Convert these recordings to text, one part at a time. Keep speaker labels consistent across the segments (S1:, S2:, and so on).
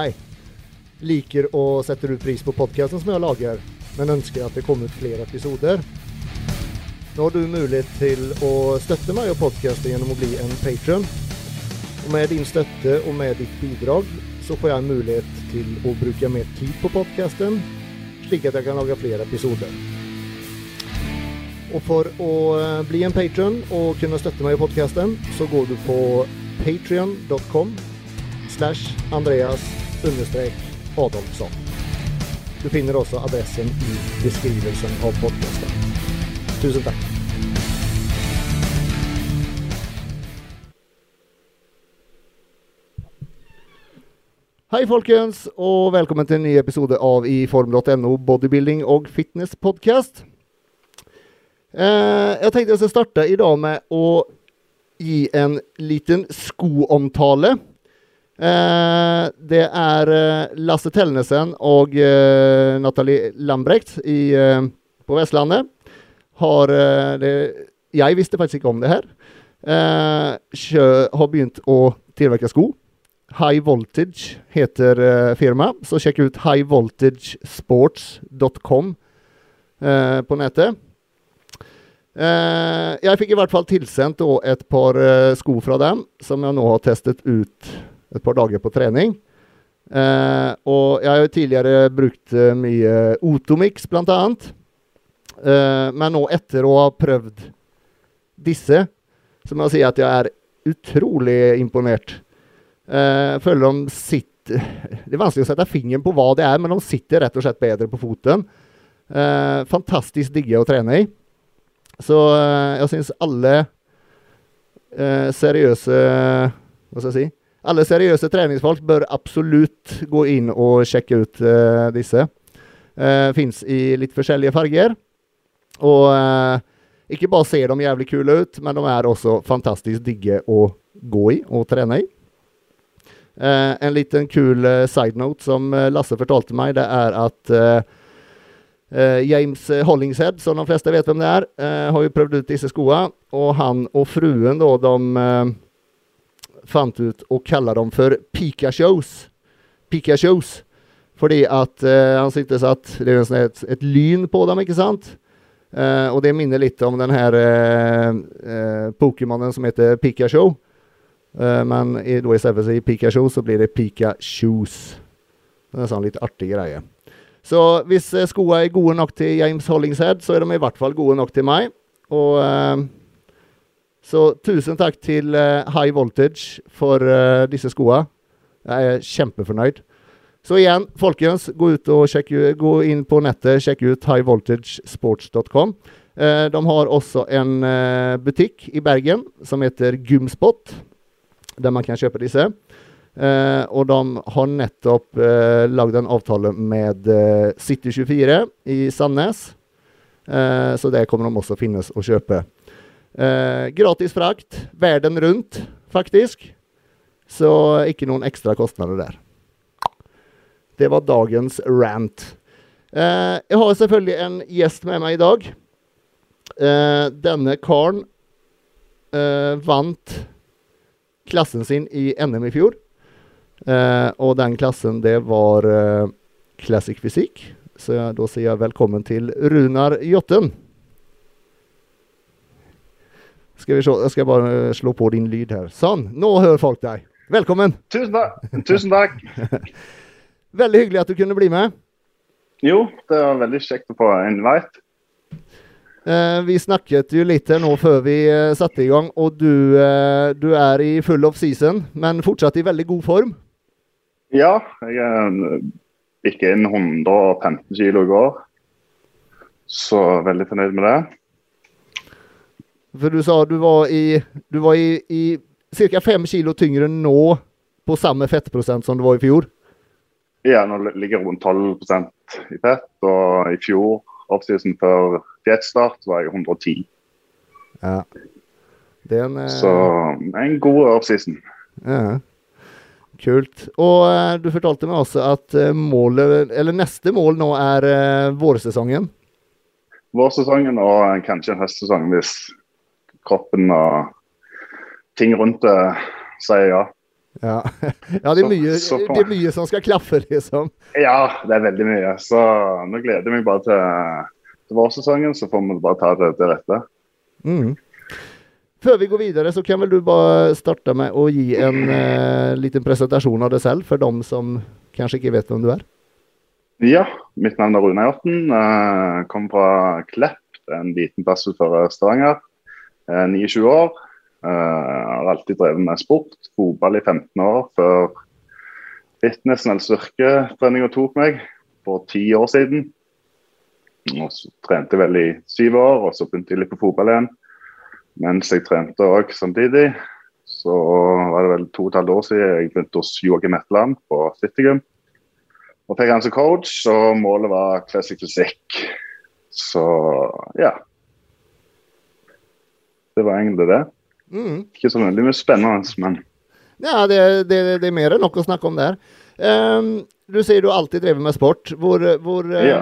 S1: Hei. Liker og setter ut pris på podkasten som jeg lager, men ønsker at det kommer ut flere episoder. Nå har du mulighet til å støtte meg og podkasten gjennom å bli en patron. Og med din støtte og med ditt bidrag så får jeg mulighet til å bruke mer tid på podkasten, slik at jeg kan lage flere episoder. Og for å eh, bli en patron og kunne støtte meg i podkasten, så går du på patrion.com slash Andreas Adolfsson. Du finner også adressen i beskrivelsen av podkasten. Tusen takk. Hei, folkens, og velkommen til en ny episode av i form.no bodybuilding og fitness podcast. Eh, jeg tenkte jeg skulle starte i dag med å gi en liten skoomtale. Eh, det er eh, Lasse Tellnesen og eh, Nathalie Lambrecht i, på Vestlandet. Har det, Jeg visste faktisk ikke om det her. Har begynt å tilverke sko. High Voltage heter firmaet, så sjekk ut highvoltagesports.com på nettet. Jeg fikk i hvert fall tilsendt et par sko fra dem, som jeg nå har testet ut et par dager på trening. og jeg har jo tidligere brukt mye Otomix, blant annet. men nå, etter å ha prøvd disse, så må jeg si at jeg er utrolig imponert. Eh, føler de sitter Det er vanskelig å sette fingeren på hva det er, men de sitter rett og slett bedre på foten. Eh, fantastisk digge å trene i. Så uh, jeg syns alle seriøse Hva skal jeg si? Alle seriøse treningsfolk bør absolutt gå inn og sjekke ut disse. Uh, Fins i litt forskjellige farger. Og ikke bare ser de jævlig kule ut, men de er også fantastisk digge å gå i og trene i. Uh, en liten kul uh, side som uh, Lasse fortalte meg, det er at James Hollingshead, som de fleste vet hvem det er, har jo prøvd ut disse skoene. Og han og fruen da, de fant ut å kalle dem for Pika-shows. Pika-shows. Fordi at han syntes at det er sånn et, et, lyn på dem, ikke sant? og det minner litt om den her Pokémonen som heter Pika-show. Uh, men i, da istedenfor å si Pikachu, så blir det Pika-shoes. Det er en sånn litt artig greie. Så hvis uh, skoene er gode nok til James Hollingshead, så er de i hvert fall gode nok til meg. Og Så tusen takk til High Voltage for disse skoene. Jeg er kjempefornøyd. Så igjen, folkens, gå, og sjekk, gå inn på nettet, sjekk ut highvoltagesports.com. de har også en butikk i Bergen som heter Gymspot der man kan kjøpe disse. Eh, og de har nettopp uh, lagd en avtale med eh, City24 i Sandnes. Eh, så det kommer de også finnes å kjøpe. Eh, gratis frakt verden rundt, faktisk. Så ikke noen ekstra kostnader der. Det var dagens rant. Eh, jeg har selvfølgelig en gjest med meg i dag. denne karen vant klassen sin i NM i fjor. Eh, og den klassen, det var eh, Classic Fysikk. Så da sier jeg velkommen til Runar Jotten. Skal vi se, jeg skal bare slå på din lyd her. Sånn, nå hører folk deg. Velkommen!
S2: Tusen takk. Tusen takk.
S1: veldig hyggelig at du kunne bli med.
S2: Jo, det var veldig kjekt å få invite.
S1: Eh, vi snakket jo litt her nå før vi eh, satte i gang, og du, eh, du, er i full off season, men fortsatt i veldig god form?
S2: Ja, jeg gikk inn 115 kilo i går. Så veldig fornøyd med det.
S1: For du sa du var i, du var i, i cirka 5 kilo tyngre nå på samme fettprosent som du var i fjor?
S2: Ja, nå ligger rundt 12% i fett, og i fjor oppsiden før diettstart var jeg 110.
S1: Ja. Det er en,
S2: eh... Så en god oppsiden.
S1: Ja. Kult. Og uh, du fortalte meg også at uh, målet, eller neste mål nå er uh, vårsesongen?
S2: Vårsesongen og kanskje en høstsesong hvis kroppen og ting rundt det sier ja.
S1: Ja, ja det, er mye,
S2: så så
S1: det er mye som skal klaffe, liksom.
S2: Ja, det er veldig mye. Så nå gleder jeg meg bare til, til vårsesongen, så får vi bare ta det til rette.
S1: Mm. Før vi går videre, så kan vel du bare starte med å gi en eh, liten presentasjon av deg selv, for dem som kanskje ikke vet hvem du er.
S2: Ja, mitt navn er Rune Hjorten. eh, Kommer fra Klepp, en liten plass utenfor Stavanger. Eh, 29 år. Eh, Har alltid drevet med sport. Fotball i 15 år før fitness eller styrketreninga tok meg for ti år siden. Og så trente jeg vel i syv år, og så begynte jeg litt på fotball igjen. Mens jeg trente òg samtidig. Så var det vel to og et halvt år siden jeg begynte hos Joakim Etland på Citygym. Og fikk han som coach, og målet var classic fysikk. Så ja. Det var egentlig det.
S1: Mm.
S2: Ikke så veldig mye spennende, men
S1: Ja, det, det, det er mer enn nok å snakke om der. Um, du sier du alltid drevet med sport. Hvor, hvor eh,
S2: Ja.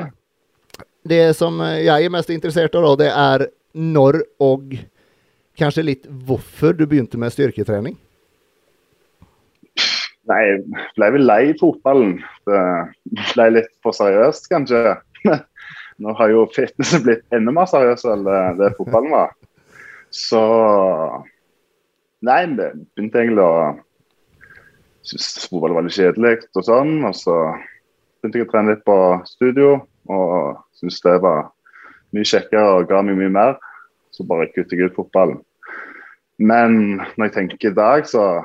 S1: Det som jeg er mest interessert av, det er når og kanskje litt hvorfor du begynte med styrketrening.
S2: Nei, jeg ble vel lei fotballen. Det ble litt for seriøst, kanskje. Nå har jo fitnessen blitt enda mer seriøs enn det, det fotballen var. Så Nei, begynte egentlig å synes fotball var litt kjedelig og sånn. Og så begynte jeg å trene litt på studio og syntes det var mye kjekkere og ga meg mye mer. Så bare kuttet jeg ut fotballen. Men når jeg tenker i dag, så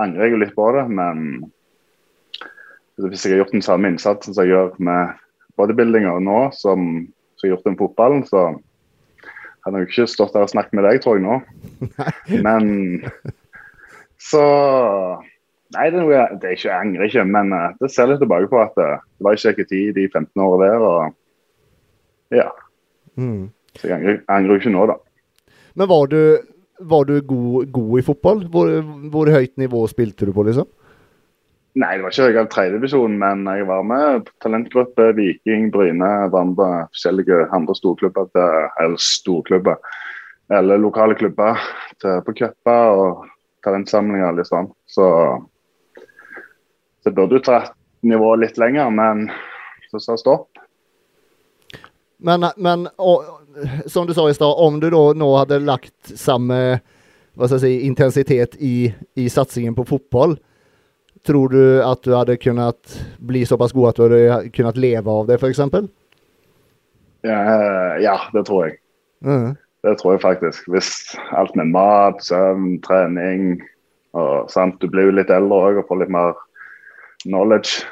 S2: angrer jeg jo litt på det, men hvis jeg har gjort den samme innsatsen som jeg gjør med bodybuildinga nå, som, som jeg har gjort med fotballen, så hadde har jo ikke stått der og snakket med deg, tror jeg nå. Men så Nei, det er, noe, det er ikke, jeg angrer ikke, men eh, det ser litt tilbake på at eh, det var ikke kjekk tid de 15 årene der. og ja,
S1: Mm.
S2: Så jeg angrer, angrer ikke nå, da.
S1: Men var du, var du god, god i fotball? Hvor, hvor høyt nivå spilte du på, liksom?
S2: Nei, det var ikke høyere tredjedivisjon, men jeg var med på talentgruppe Viking, Bryne, Vande, forskjellige andre storklubber, eller storklubber, eller lokale klubber til, på cuper og talentsamlinger og litt sånn. Så det burde jo tatt nivået litt lenger, men så sa stopp.
S1: Men, men og, som du sa i stad, om du da nå hadde lagt samme jeg si, intensitet i, i satsingen på fotball, tror du at du hadde kunnet bli såpass god at du hadde kunnet leve av det, f.eks.?
S2: Ja, ja, det tror jeg.
S1: Mm.
S2: Det tror jeg faktisk. Hvis alt med mat, søvn, trening og sant, Du blir jo litt eldre òg og får litt mer knowledge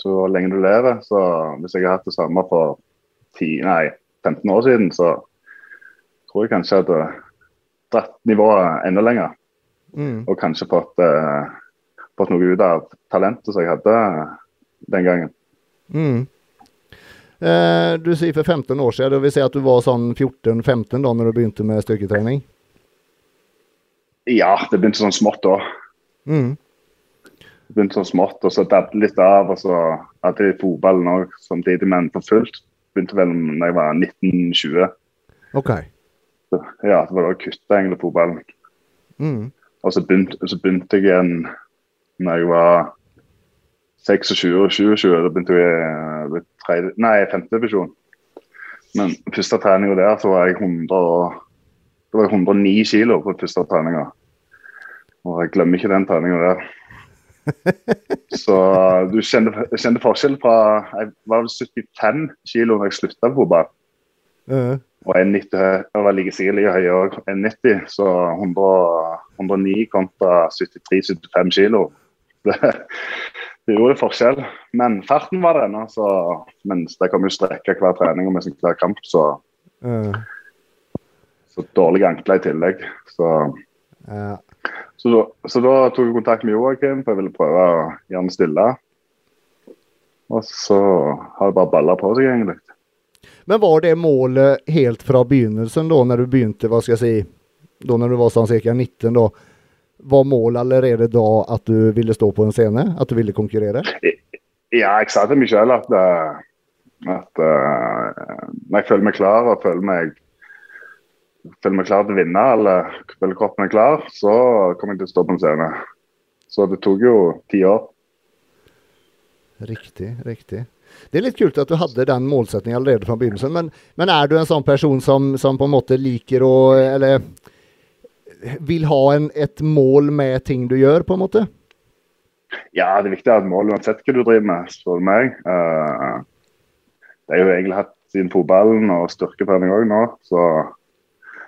S2: så lenge du lever. Så hvis jeg har hatt det samme for 10, nei, 15 år siden, så tror jeg kanskje hadde dratt nivået enda lenger.
S1: Mm.
S2: Og kanskje fått, eh, fått noe ut av talentet som jeg hadde den gangen.
S1: Mm. Eh, du sier for 15 år siden, det vil si at du var sånn 14-15 da når du begynte med styrketrening?
S2: Ja, det begynte sånn smått da.
S1: Mm.
S2: Det begynte sånn smått, og så det litt av. Og så hadde jeg fotballen òg samtidig, men for fullt. Begynte vel da jeg var 1920.
S1: OK.
S2: Så, ja, det var da jeg kutta egentlig fotballen.
S1: Mm.
S2: Og så begynte, så begynte jeg igjen når jeg var 26 og 27. Da begynte jeg i tredje, nei, femte divisjon. Men første treninga der så var jeg 100, og- det var 109 kilo på første treninga. Og jeg glemmer ikke den treninga der. Så du kjente, kjente forskjell fra Jeg var vel 75 kilo når jeg slutta på fotball.
S1: Eh,
S2: Og 1,90 høy- jeg var like sikkert like høy òg. 1,90, så 100, 109 kontra 73-75 kilo. Det, det gjorde forskjell. Men farten var det ennå, så mens det kom jo strekker hver trening og med sin hver kamp, så,
S1: eh,
S2: så dårlige ankler i tillegg. Så,
S1: ja.
S2: så, da, så da tok jeg kontakt med Joakim, for jeg ville prøve å gjøre ham stille. Og så har det bare balla på seg, egentlig.
S1: Men var det målet helt fra begynnelsen da, når du begynte, hva skal jeg si, da når du var sånn ca. 19 da, var målet allerede da at du ville stå på en scene? At du ville konkurrere?
S2: Ja, jeg sa til meg selv at, eh, at eh, når jeg føler meg klar og føler meg, føler meg klar til å vinne, eller føler kroppen er klar, så kommer jeg til å stå på en scene. Så det tok jo ti år.
S1: Riktig, riktig. Det er litt kult at du hadde den målsettingen allerede fra begynnelsen, men, men, er du en sånn person som, som, på en måte liker å Eller vil ha en, et mål med ting du gjør, på en måte?
S2: Ja, det er viktig å ha et mål uansett hva du driver med, spør du meg. Uh, det har jo egentlig hatt siden fotballen og styrketrening òg nå, så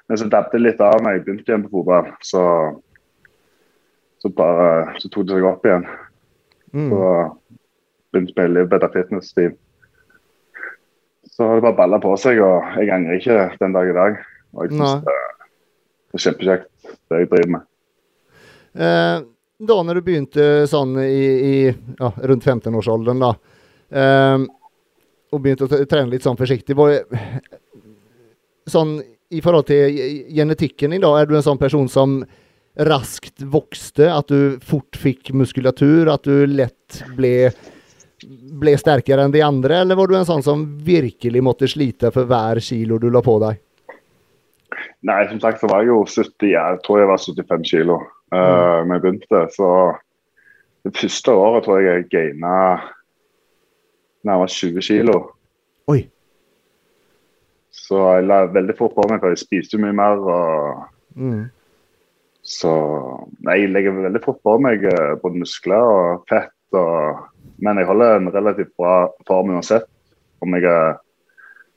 S2: Men så dabbet det litt av når jeg begynte igjen på fotball. Så, så bare så tok det seg opp igjen. Mm. Så begynte med Live Better Fitness-team. Så har det bare balla på seg, og jeg angrer ikke den dag i dag. Og jeg synes det, er kjempekjekt, det jeg driver med.
S1: Eh, da når du begynte sånn i, i ja, rundt 15-årsalderen, da, eh, og begynte å trene litt sånn forsiktig, var sånn i forhold til genetikken i dag, er du en sånn person som raskt vokste? At du fort fikk muskulatur? At du lett ble ble sterkere enn de andre, eller var du en sånn som virkelig måtte slite for hver kilo du la på deg?
S2: Nei, som sagt så var jeg jo 70, jeg tror jeg var 75 kilo uh, mm. jeg begynte. Så det første året tror jeg jeg gaina nærmere 20 kilo.
S1: Oi.
S2: Så jeg la veldig fort på meg, for jeg spiste mye mer. og mm. Så nei, jeg legger veldig fort på meg eh, både muskler og fett og men jeg holder en relativt bra form uansett. Om jeg er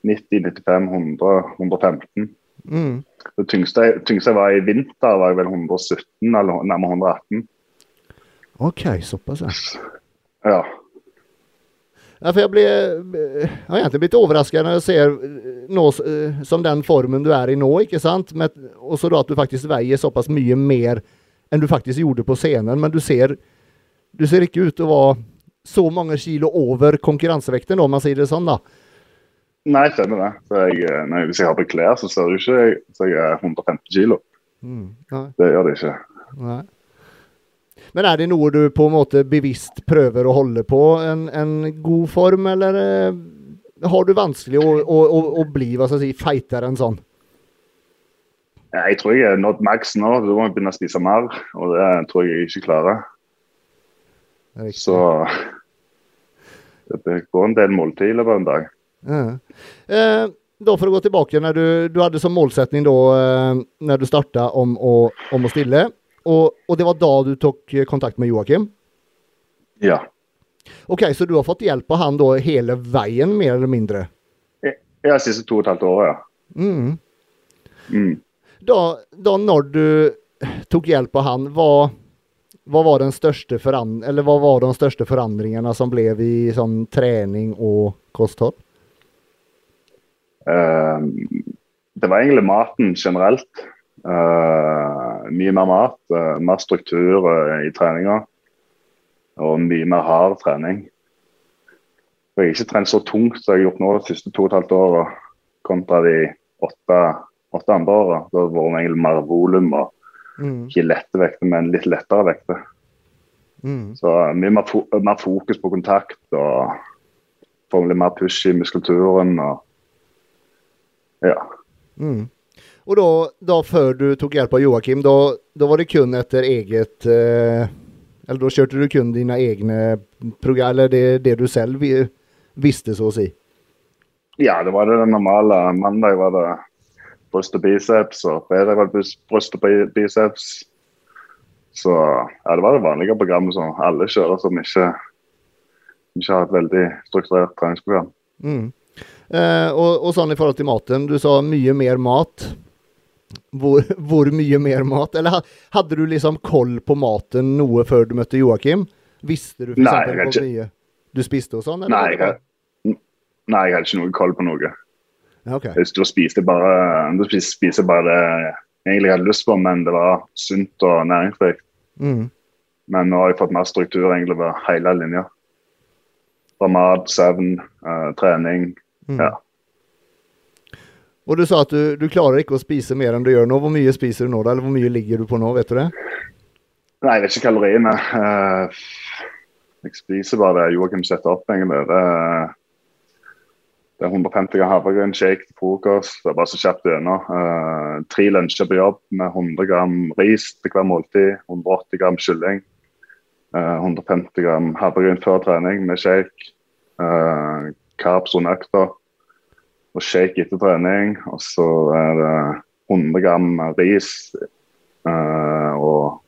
S2: 90, 95, 100, 115. Mm. Det tyngste, tyngste, var i vinter, var jeg vel 117 eller nærmere 118.
S1: OK, såpass,
S2: ja.
S1: Ja, for jeg, ble, jeg har egentlig blitt overrasket når jeg ser nå eh, som den formen du er i nå. ikke sant? Og så da at du faktisk veier såpass mye mer enn du faktisk gjorde på scenen. Men du ser, du ser ikke ut til å være så mange kilo over konkurransevekten, om man sier det sånn, da.
S2: Nei, stemmer det. Jeg, eh, nei, hvis jeg har på klær, så ser du ikke så jeg er 150 kilo. Mm, det gjør det ikke. Nei.
S1: Men er det noe du på en måte bevisst prøver å holde på, en, en god form, eller eh, har du vanskelig å, å, å, å bli hva skal jeg si, feitere enn sånn?
S2: Jeg tror jeg er nådd maks nå. Da må jeg begynne å spise mer, og det tror jeg jeg ikke klarer. Så det går en del måltid i løpet av en dag.
S1: Eh, da For å gå tilbake, når du, du hadde som målsetning da, eh, når du starta om, om, å stille, og, og, det var da du tok kontakt med Joakim?
S2: Ja.
S1: Ok, Så du har fått hjelp av han da hele veien, mer eller mindre?
S2: Ja, siste to og et halvt år, ja. Mm.
S1: Mm. Da, da når du tok hjelp av han, hva hva var, den største eller hva var de største forandringene som ble i sånn trening og kosthold?
S2: Uh, det var egentlig maten generelt. Uh, mye mer mat, uh, mer struktur i treninga. Og mye mer hard trening. Jeg har ikke trent så tungt som jeg har gjort nå de siste to og et halvt åra, kontra de åtte, åtte andre åra. Da har vært egentlig mer volum og Mm. Ikke lette vekter, men litt lettere vekter. Mm. Så mye mer, mer, fokus på kontakt og få litt mer push i muskulaturen. og ja.
S1: Mm. Og da, da, før du tok hjelp av Joakim, da var det kun etter eget eh, Eller da kjørte du kun dine egne program, eller det, det du selv visste, så å si?
S2: Ja, det var det normale. Mandag var det bryst og biceps, og fredag var det bryst og biceps. Så ja, det var det vanlige programmet som alle kjører som ikke, ikke har et veldig strukturert treningsprogram. Mm.
S1: Eh, og, og, sånn i forhold til maten, du sa mye mer mat. Hvor, hvor, mye mer mat? Eller hadde du liksom koll på maten noe før du møtte Joakim? Visste du for eksempel hvor mye du spiste og sånn?
S2: Nei, jeg, nei, jeg hadde ikke noe koll på noe.
S1: Okay.
S2: Du spiste bare, du spiste bare det jeg egentlig hadde lyst på, men det var sunt og næringsrikt. Mm. Men nå har jeg fått mer struktur egentlig over hele linja. Fra mat, søvn, uh, trening. Mm. Ja.
S1: Og du sa at du, du, klarer ikke å spise mer enn du gjør nå. Hvor mye spiser du nå, da? Eller hvor mye ligger du på nå, vet du det?
S2: Nei, jeg vet ikke kaloriene. Uh, jeg spiser bare det Joakim setter opp, egentlig. Det, det er 150 gram havregryn, shake til frokost. Det er bare så kjapt gjennom. Uh, tre lunsjer på jobb med 100 gram ris til hver måltid. 180 gram kylling. eh, 150 gram havregryn før trening med shake. Uh, carbs under økta og shake etter trening. Og så er det 100 gram ris uh, og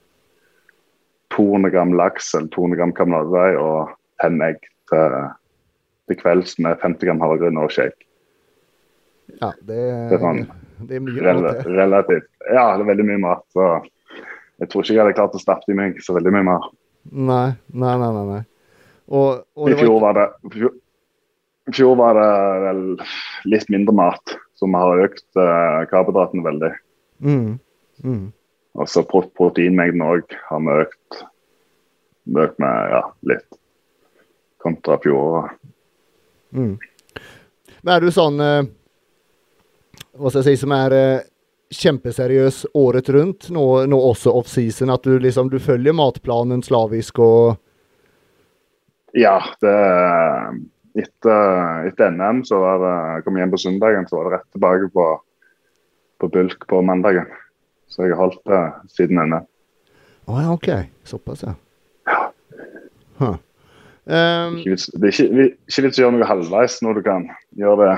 S2: 200 gram laks eller 200 gram kamnadei og fem egg til, til kvelds med 50 gram havregryn og shake.
S1: Ja, det,
S2: Det er sånn
S1: det er mye
S2: Rel
S1: mat,
S2: relativt. Ja, det er veldig mye mat. Så jeg tror ikke jeg hadde klart å stappe i meg så veldig mye mer.
S1: Nei, nei. nei, nei. Og, og
S2: I fjor var det i fjor, var det vel litt mindre mat, vi har økt uh, karbohydratene veldig.
S1: mm, mm.
S2: Og så proteinmengden òg har vi økt, økt med ja, litt kontra fjoråret.
S1: Mm. Men er du sånn eh, Hva skal jeg si Som er eh, kjempeseriøs året rundt, nå, nå også off-season? At du liksom du følger matplanen slavisk og
S2: Ja, det etter, etter NM så var det jeg kom hjem på søndagen, så var det rett tilbake på, på bulk på mandagen. Så jeg har holdt det siden NM.
S1: Å ja, OK. Såpass, ja. Huh. Um,
S2: Ikke vits, det er ikke, vi- ikke vits å gjøre noe halvveis når du kan gjøre det,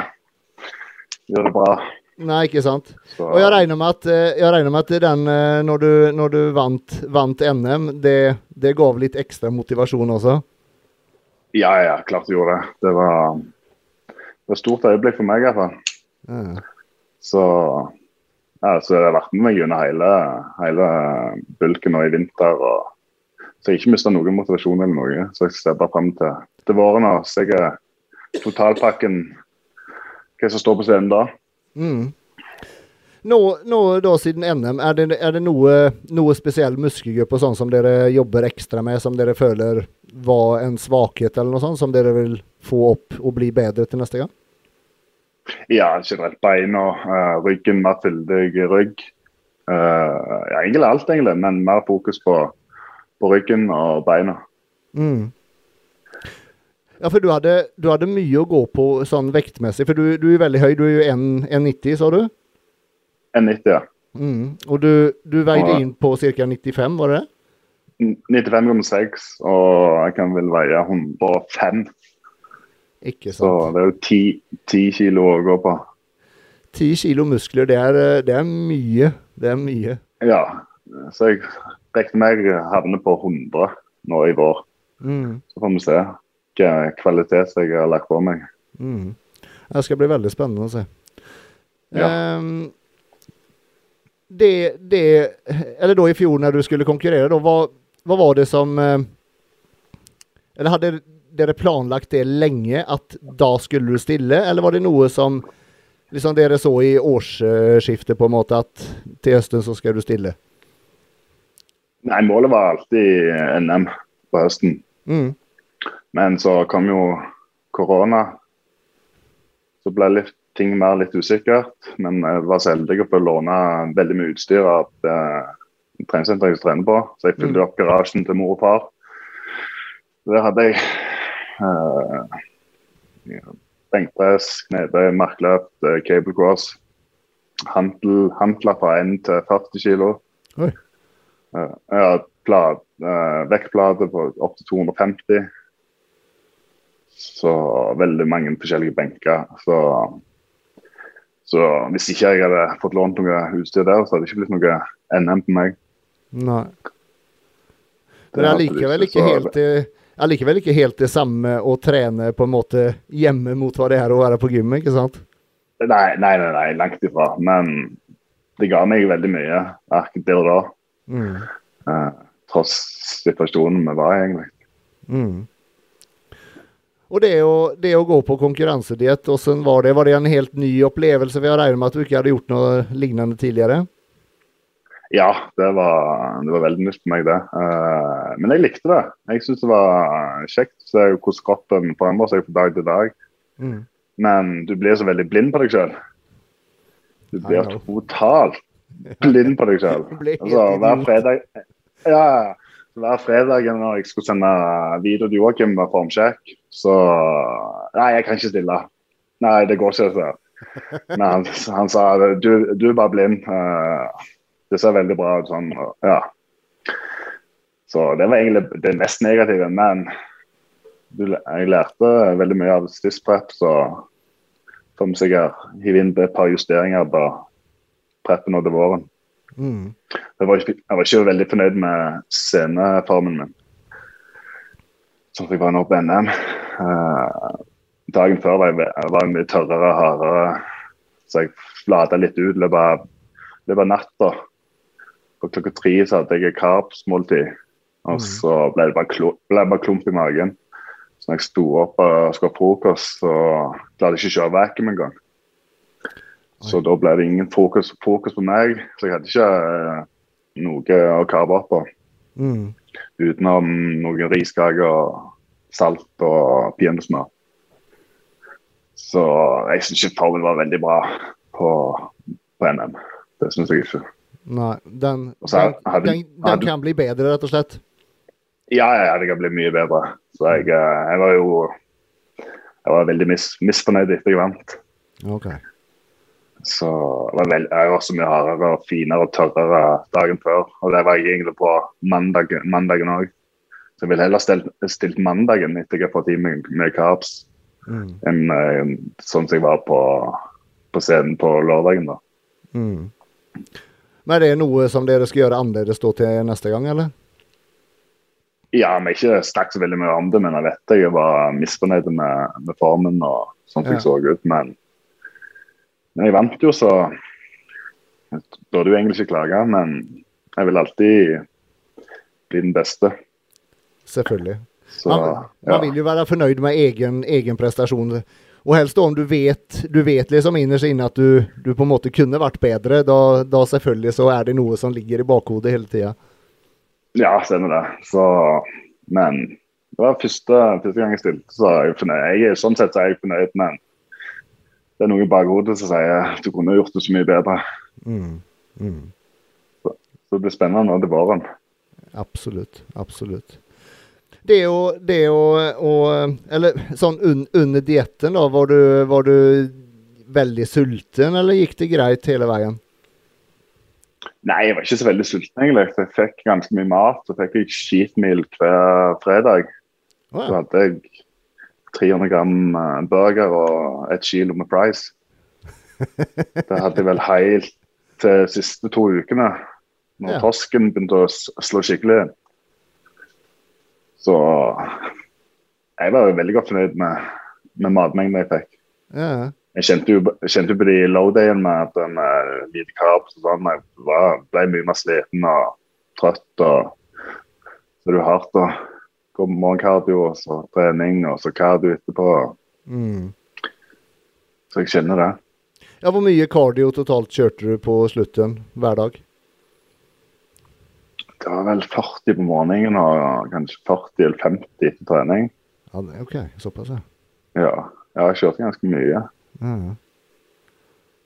S2: gjøre det bra.
S1: nei, ikke sant.
S2: Så,
S1: Og jeg regner med at, eh, regner med at den, eh, når du, når du vant, vant NM, det, det gav litt ekstra motivasjon også?
S2: Ja, ja, klart du gjorde det. Det var, det var et stort øyeblikk for meg i hvert fall. Så, ja, så jeg har vært med meg gjennom hele, hele bulken nå i vinter. Og, så jeg har ikke mista noen motivasjon eller noe. Så jeg ser bare fram til, til våren Og Så jeg er totalpakken Hva som står på scenen da.
S1: Mm. Nå, nå da siden NM, er det, er det noe, noe spesiell muskelgruppe sånn som dere jobber ekstra med, som dere føler var en svakhet eller noe sånt, som dere vil få opp og bli bedre til neste gang?
S2: Ja, generelt beina, uh, ryggen, mer fyldig rygg. Uh, ja, egentlig alt, egentlig, men mer fokus på, på ryggen og beina.
S1: Mm. Ja, for du hadde, du hadde mye å gå på sånn vektmessig, for du, du er veldig høy, du er jo 1 1,90, sa du?
S2: 1,90, ja.
S1: Mm. Og du, du veide inn på ca. 95, var det det?
S2: 95,6, og jeg kan vel veie 105.
S1: Ikke sant.
S2: Så det er jo 10, 10 kilo å gå på.
S1: 10 kilo muskler, det er, eh, det er mye. Det er mye.
S2: Ja, så jeg regner med jeg havner på 100 nå i vår.
S1: Mm.
S2: Så får vi se hvilken kvalitet jeg har lagt på meg.
S1: Mm. Det skal bli veldig spennende å se.
S2: Ja.
S1: Ehm, det, det Eller då i fjor når du skulle konkurrere, då, hva, vad var det som eh, Eller hadde dere planlagt det lenge, at da skulle du stille, eller var det noe som liksom dere så i årsskiftet, på en måte, at til høsten så skal du stille?
S2: Nei, målet var alltid NM på høsten.
S1: Mm.
S2: Men så kom jo korona. Så ble litt, ting mer litt usikkert. Men jeg var så heldig å få låne veldig mye utstyr av eh, treningssenteret jeg trener på. Så jeg fylte
S1: Mm.
S2: opp garasjen til mor og far. Der hadde jeg eh, benkpress, knebøy, markløp, eh, cable cross. Hantel, hantler fra 1 til 40 kilo.
S1: Oi.
S2: Eh, ja, plat, eh, vektplate på opp til 250. Så veldig mange forskjellige benker. Så, så hvis ikke jeg hadde fått lånt noe utstyr der, så hadde det ikke blitt noe NM på meg.
S1: Nei. Men det er likevel ikke helt er ikke helt det samme å trene på en måte hjemme mot hva det er å være på gymmet, ikke sant?
S2: Nei, nei, nei, nei langt ifra. Men det ga meg veldig mye akkurat der og da.
S1: Mm.
S2: Eh, tross situasjonen vi var i, egentlig.
S1: Mm. Og det å, det å gå på konkurransediett, var det? Var det en helt ny opplevelse? For jeg regner med at du ikke hadde gjort noe lignende tidligere?
S2: Ja, det var, det var veldig nytt for meg, det. Uh, men jeg likte det. Jeg syns det var kjekt å se hvordan kroppen forandrer seg fra dag til dag.
S1: Mm.
S2: Men du blir så veldig blind på deg sjøl. Du blir totalt blind på deg sjøl. Altså, hver fredag ja, hver fredag når jeg skulle sende video til Joakim med formsjekk, så Nei, jeg kan ikke stille. Nei, det går ikke. Så. Men han, han sa du, du er bare blind. Eh, det ser veldig bra ut sånn. Ja. Så det var egentlig det mest negative. Men jeg lærte veldig mye av stissprep, så får vi sikkert hive inn et par justeringer på preppen til våren.
S1: Mm.
S2: Jeg var, ikke, jeg var ikke veldig fornøyd med sceneformen min. Sånn at jeg var nå på NM. Uh, dagen før var jeg, var jeg mye tørrere og hardere, så jeg flata litt ut i løpet av, natta. Og klokka tre så hadde jeg karpsmåltid. og
S1: Mm.
S2: så ble det bare, klo, ble bare klump i magen. Så når jeg sto opp og skulle ha frokost, så klarte jeg ikke å kjøre vakuum engang. Så da ble det ingen fokus, fokus på meg, så jeg hadde ikke eh, noe å karve opp på.
S1: Mm.
S2: Utenom noen riskaker, salt og peanøttsmør. Så jeg syns ikke formen var veldig bra på, på NM. Det syns jeg ikke.
S1: Nei, den,
S2: så
S1: den,
S2: hadde-
S1: den, den
S2: hadde-
S1: kan bli bedre, rett og slett.
S2: Ja, ja, det kan bli mye bedre. Så jeg, eh, jeg var jo jeg var veldig mis, misfornøyd etter jeg vant.
S1: Ok.
S2: Så jeg var, veld, jeg var så mye hardere og finere og tørrere dagen før. Og det var jeg egentlig på mandag, mandagen òg. Så jeg ville heller stilt, stilt mandagen etter jeg har fått i meg med carbs,
S1: Mm.
S2: enn eh, sånn som jeg var på, på scenen på lørdagen. da.
S1: Mm. Men er det noe som dere skal gjøre annerledes til neste gang, eller?
S2: Ja, men ikke snakket så veldig mye om det, men jeg vet jeg var misfornøyd med, med formen og sånn som
S1: Ja.
S2: jeg så ut. Men jeg vant jo, så jeg burde jo egentlig ikke klage. Men jeg vil alltid bli den beste.
S1: Selvfølgelig.
S2: Så
S1: Man,
S2: ja.
S1: man vil jo være fornøyd med egen, egen prestasjon. Og helst om du vet, du vet liksom innerst inne at du, du på en måte kunne vært bedre, da, da selvfølgelig så er det noe som ligger i bakhodet hele tida.
S2: ja, stemmer det. Så, men det var første, første gang jeg stilte, så er jeg fornøyd. Jeg, er- sånn sett så er jeg fornøyd, men det er noe i bakhodet som sier du kunne gjort det så mye bedre.
S1: Mm. Mm.
S2: Så det blir spennende til våren.
S1: Absolutt. Absolutt. Det å, det å, å Eller sånn un, under dietten, da. Var du, var du veldig sulten, eller gikk det greit hele veien?
S2: Nei, jeg var ikke så veldig sulten egentlig. Jeg fikk ganske mye mat. Så fikk jeg skitmil hver fredag.
S1: Å
S2: Så hadde jeg 300 gram eh, burger og et kilo med Price. Det hadde jeg vel helt til de siste to ukene. Når
S1: Ja.
S2: torsken begynte å slå skikkelig. Så jeg var jo veldig godt fornøyd med, med matmengden jeg fikk.
S1: ja.
S2: Jeg kjente jo, kjente på de low-dayene med at den uh, lite carbs og sånn. Jeg var, ble mye mer sliten og trøtt. og Så det er hardt å morgenkardio og så trening og så kardio etterpå.
S1: Mm.
S2: Så jeg kjenner det.
S1: Ja, Hvor mye kardio totalt kjørte du på slutten hver dag?
S2: Det var vel 40 på morgenen og kanskje 40 eller 50 etter trening.
S1: Ja, det- OK, såpass, ja.
S2: Ja, ja jeg kjørte ganske mye.
S1: ja.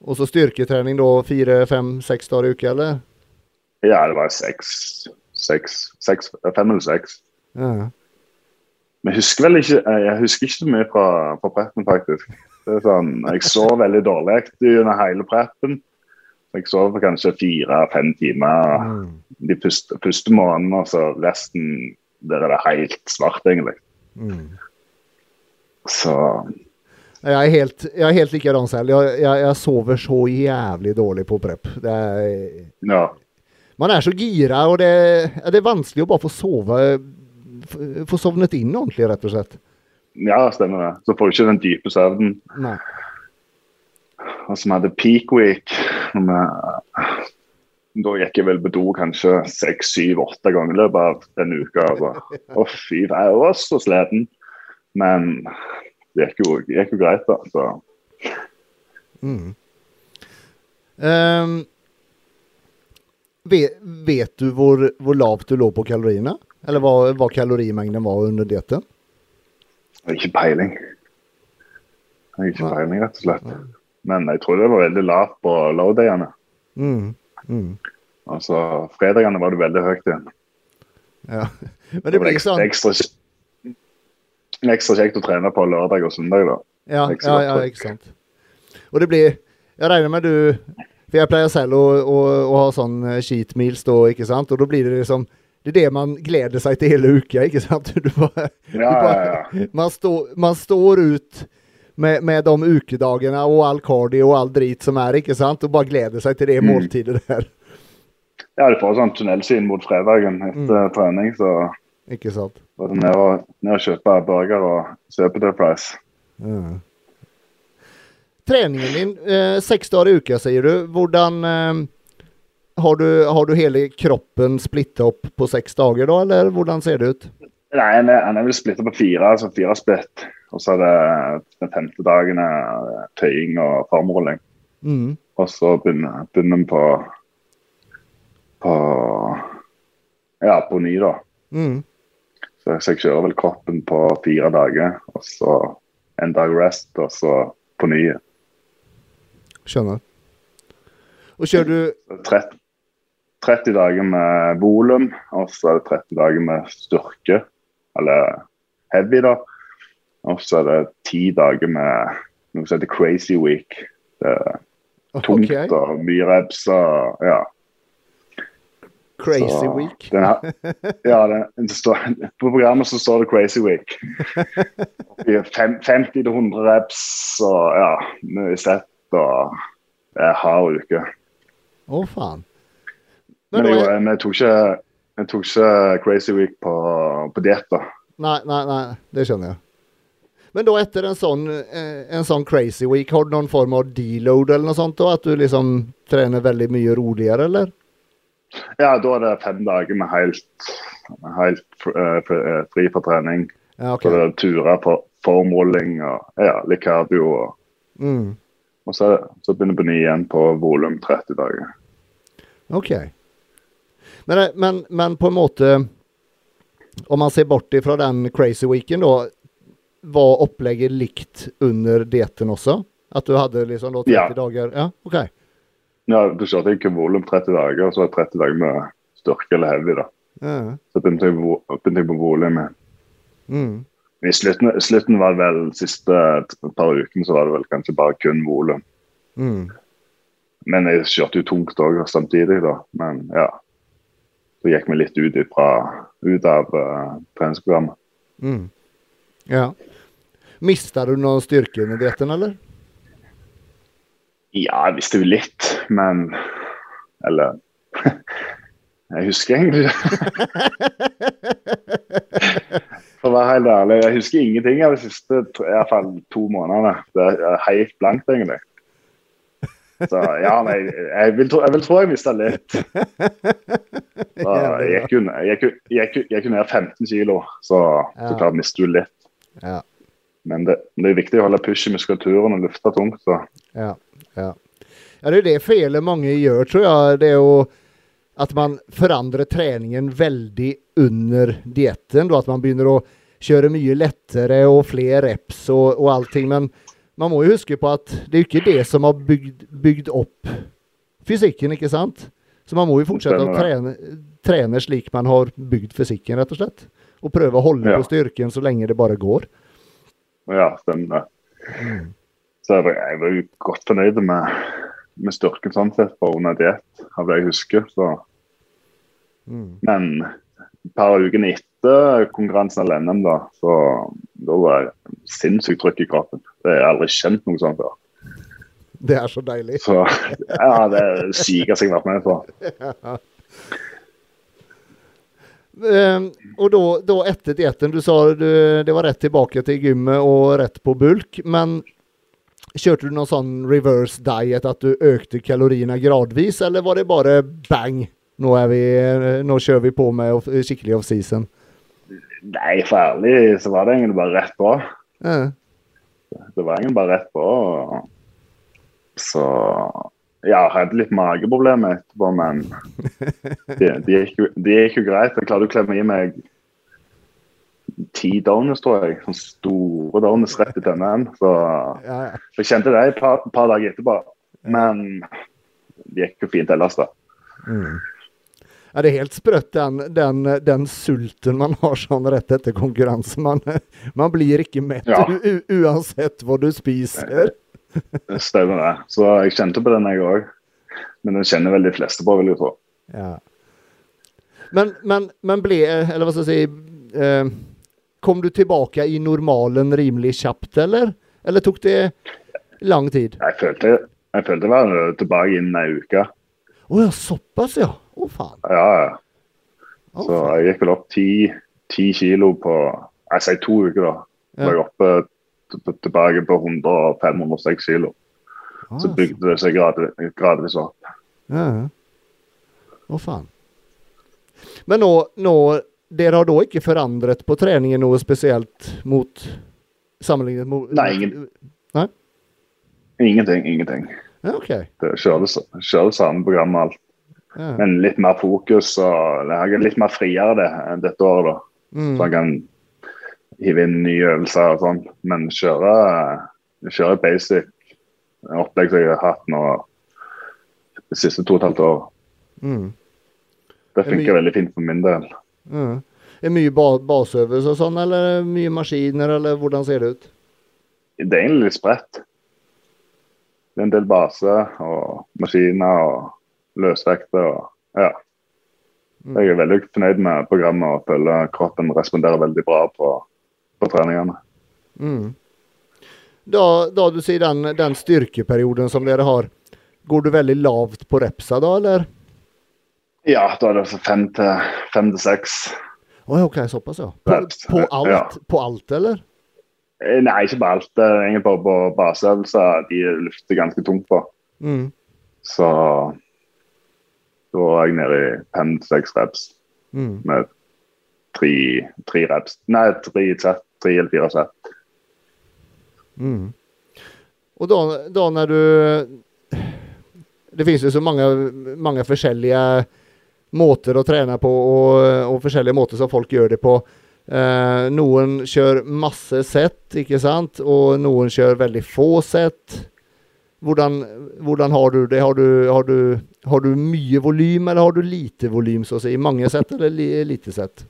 S1: Og så styrketrening da fire, fem, seks dager i uka, eller?
S2: Ja, det var seks, seks, seks fem eller seks.
S1: Ja.
S2: Men jeg husker vel ikke jeg husker ikke så mye fra, fra preppen, faktisk. Det sånn, jeg sov veldig dårlig under hele preppen. Jeg sov for kanskje fire-fem timer
S1: Mm.
S2: de første, første månedene, og så resten der er det helt svart, egentlig.
S1: Mm.
S2: Så
S1: Jeg er helt, jeg er helt likedan selv. Jeg, jeg, jeg sover så jævlig dårlig på prep. Det er,
S2: ja.
S1: man er så gira, og det, det er vanskelig å bare få sove Få sovnet inn ordentlig, rett og slett.
S2: ja, stemmer det. Så får du ikke den dype søvnen.
S1: Nei.
S2: Og som hadde peak week vi- Da gikk jeg vel på do kanskje seks, syv, åtte ganger i løpet av den uka. Altså. Å fy, jeg var så sliten. Men det gikk jo, gikk jo greit, da. Så
S1: Mm. Um, vet, vet du hvor, hvor lavt du lå på kaloriene? Eller hva, hva kalorimengden var under dietten?
S2: ikke peiling. Ikke peiling, rett og slett. Men jeg tror det var veldig lavt på low-dayene.
S1: Mm. Mm.
S2: Altså, fredagene var det veldig høyt igjen.
S1: Ja. Men det
S2: var
S1: blir sånn
S2: ekstra, ekstra kjekt å trene på lørdag og søndag, da.
S1: Ja, ja, ja, ikke sant. Og det blir Jeg regner med du For jeg pleier selv å, å, å ha sånn cheat meals da, ikke sant? Og da blir det liksom det er det man gleder seg til hele uka, ikke sant? Du bare,
S2: Ja, ja, ja.
S1: man, står, man står ut med, med de ukedagene og all cardio og all drit som er, ikke sant? Og bare gleder seg til det
S2: Mm.
S1: måltidet der.
S2: Ja, du får sånn tunnelsyn mot fredagen etter
S1: Mm.
S2: trening, så
S1: Ikke sant?
S2: Bare det ned og, ned og kjøpe burger og kjøpe det price.
S1: Ja. Treningen din, eh, seks dager i uka, sier du. Hvordan eh, har, du, har du hele kroppen splitta opp på seks dager, da, eller hvordan ser det ut?
S2: Nei, han er, han er vel splitta på fire, altså fire splitt. Og så er det den femte dagen tøying og formrulling.
S1: Mm.
S2: Og så begynner begynner vi på på ja, på ny, da.
S1: Mm.
S2: Så, så jeg kjører vel kroppen på fire dager, og så en dag rest, og så på ny.
S1: Skjønner. Og kjører du
S2: 30, 30 dager med volum, og så er det 30 dager med styrke, eller heavy, da. Og så er det ti dager med noe som heter crazy week. Det er tungt
S1: okay.
S2: og mye reps og ja.
S1: Crazy
S2: Så
S1: week.
S2: Den her, ja, det står, på programmet så står det Crazy Week. 50-100 reps og ja, mye sett og det er hard uke.
S1: Å, faen. Men er,
S2: men jeg, tok ikke, jeg tok ikke Crazy Week på, på diett, da.
S1: nei, nei, nei, det skjønner jeg. Men da etter en sånn, eh, en sånn crazy week, har du noen form av deload eller noe sånt? da? At du liksom trener veldig mye roligere, eller?
S2: Ja, da er det fem dager med helt, helt eh, fr- eh, fri for trening.
S1: Ja, okay.
S2: Så det er turer på formåling og ja, litt cardio. Og,
S1: Mm.
S2: og så, så begynner jeg på ny igjen på volum 30 dager.
S1: Ok. Men, eh, men, men på en måte Om man ser bort ifra den crazy weeken, da, var opplegget likt under dietten også? At du hadde liksom da 30
S2: Ja.
S1: dager? Ja, OK.
S2: Ja, du kjørte ikke volum 30 dager, og så var det 30 dager med styrke eller heavy. da.
S1: Ja.
S2: Så begynte jeg, begynte jeg på volum.
S1: Mm.
S2: I slutten, slutten var det vel siste par ukene så var det vel kanskje bare kun volum.
S1: Mm.
S2: Men jeg kjørte jo tungt òg samtidig, da. Men ja. Så gikk vi litt ut, ifra, ut av uh, treningsprogrammet.
S1: Mm. Ja. Mista du noe styrke under dietten, eller?
S2: Ja, jeg visste jo litt, men Eller Jeg husker egentlig For å være helt ærlig, jeg husker ingenting av de siste i hvert fall to månedene. Det er helt blankt, egentlig. Så ja, men jeg, vil, tro, jeg vil tro jeg mista litt. Så jeg gikk jo ned 15 kilo, så, så klart mister du litt.
S1: Ja.
S2: Men det, det er viktig å holde push i muskulaturen og lufte tungt. så
S1: Ja, ja. ja, det er det feilet mange gjør, tror jeg. Det er jo at man forandrer treningen veldig under dietten. At man begynner å kjøre mye lettere og flere reps og, og allting. Men man må jo huske på at det er jo ikke det som har bygd, bygd opp fysikken, ikke sant? Så man må jo fortsette å trene, trene slik man har bygd fysikken, rett og slett. Og prøve å holde
S2: Ja.
S1: på styrken så lenge det bare går.
S2: Ja, stemmer det. Så jeg var, jeg var jo godt fornøyd med, med styrken sånn sett på under diett, av det jeg husker. Så.
S1: Mm.
S2: Men et par uker etter konkurransen eller NM, da, så da var det sinnssykt trykk i kroppen. Det har jeg aldri kjent noe sånt før.
S1: Det er så deilig.
S2: Så ja, det er jeg har vært med på.
S1: Ehm, og da, da etter dietten, du sa du, det var rett tilbake til gymmet og rett på bulk, men kjørte du noen sånn reverse diet, at du økte kaloriene gradvis, eller var det bare bang? Nå, vi, nå kjører vi på med skikkelig off-season.
S2: Nei, for ærlig så var det egentlig bare rett på.
S1: Ja.
S2: Det var egentlig bare rett på. Så ja, jeg hadde litt mageproblemer etterpå, men det, de gikk, jo, gikk jo greit. Jeg klarte å klemme i meg ti donuts, tror jeg. Sånne store donuts rett i tennene. Så
S1: ja.
S2: jeg kjente det et par, par dager etterpå. Men det gikk jo fint ellers, da.
S1: Mm. Ja, det er helt sprøtt, den, den, den sulten man har sånn rett etter konkurranse. Man, man blir ikke mett
S2: Ja.
S1: uansett hva du spiser.
S2: Det stemmer det. Så jeg kjente på den, jeg òg. Men den kjenner vel de fleste på, vil jeg tro.
S1: Ja. Men, men, men ble Eller hva skal jeg si eh, Kom du tilbake i normalen rimelig kjapt, eller? Eller tok det lang tid?
S2: Jeg følte, jeg følte jeg var tilbake innen ei uke.
S1: Å ja, såpass, ja. Å, faen.
S2: Ja, ja.
S1: Oh,
S2: Så
S1: faen.
S2: jeg gikk vel opp ti, ti kilo på Jeg sier to uker, da. Ja. var jeg oppe tilbake på 100-506 kilo.
S1: Ah,
S2: Så bygde det seg gradvis, gradvis opp.
S1: Ja. Å, faen. Men nå, nå Dere har da ikke forandret på treningen noe spesielt mot Sammenlignet mot
S2: Nei, ingen. Ingenting, ingenting.
S1: Ja, okay.
S2: Det kjører det samme programmet alt.
S1: Ja.
S2: Men litt mer fokus og litt mer friere det enn dette året, da.
S1: Mm.
S2: Så jeg kan hive inn nye øvelser og sånn. Men kjøre, kjøre basic opplegg som jeg har hatt nå de siste to og et halvt år.
S1: Mm.
S2: Det funker veldig fint for min del.
S1: Ja. Er mye ba baseøvelser og sånn, eller mye maskiner, eller hvordan ser det ut?
S2: Det er egentlig litt spredt. Det er en del base og maskiner og løsvekter. og ja. Jeg er veldig fornøyd med programmet og føler kroppen responderer veldig bra på, på treningene.
S1: Mm. Da, da du sier den, den styrkeperioden som dere har, går du veldig lavt på repsa da, eller?
S2: Ja, da er det altså fem til, fem til seks.
S1: Oi, OK, såpass, ja. På, på alt,
S2: ja.
S1: på alt, eller?
S2: Eh, Nei, ikke på alt. Egentlig bare på baseøvelser de løfter ganske tungt på.
S1: Mm.
S2: Så da var jeg nede i fem-seks reps
S1: Mm.
S2: med tre, tre reps. Nei, tre sett. Tre eller fire sett.
S1: Mm. Og da, da når du... Det finnes jo så mange, mange forskjellige måter å trene på, og, og forskjellige måter som folk gjør det på. Eh, noen kjører masse sett, ikke sant? Og noen kjører veldig få sett. Hvordan, hvordan har du det? Har du, har du, har du mye volym, eller har du lite volym, så å si? Mange sett eller li, lite sett?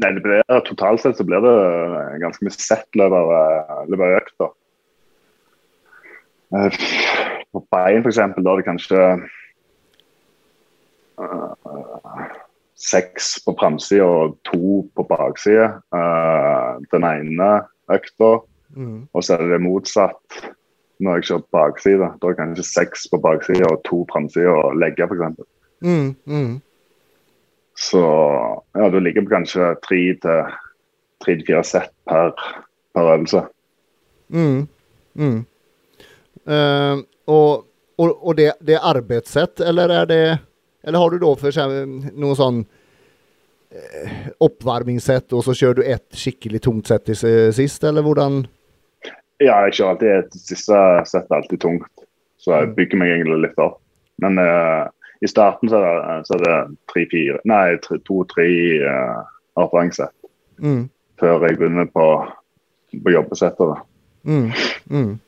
S2: Nei, det blir, Totalt sett så blir det ganske mye settløp av økt. Eh, På bein f.eks. da er det kanskje eh, seks på framsida og to på baksida. Uh, den ene økta,
S1: Mm.
S2: og så er det motsatt når jeg kjører bakside. Da er det kanskje seks på baksida og to framsida og legge, f.eks.
S1: Mm, mm,
S2: Så ja, du ligger på kanskje tre til tre til fire sett per, per øvelse.
S1: Mm. Mm. Uh, og og, og det, det er arbeidssett, eller er det Eller har du da for eksempel noe sånn eh, oppvarmingssett, og så kjører du ett skikkelig tungt sett til sist, eller hvordan?
S2: Ja, jeg kjører alltid et siste sett alltid tungt, så jeg
S1: Mm.
S2: bygger meg egentlig litt opp. Men uh, i starten så er det, det tre-fire Nei, to-tre uh, avfangssett
S1: Mm.
S2: før jeg begynner på, på jobbesettet.
S1: Mm. Mm.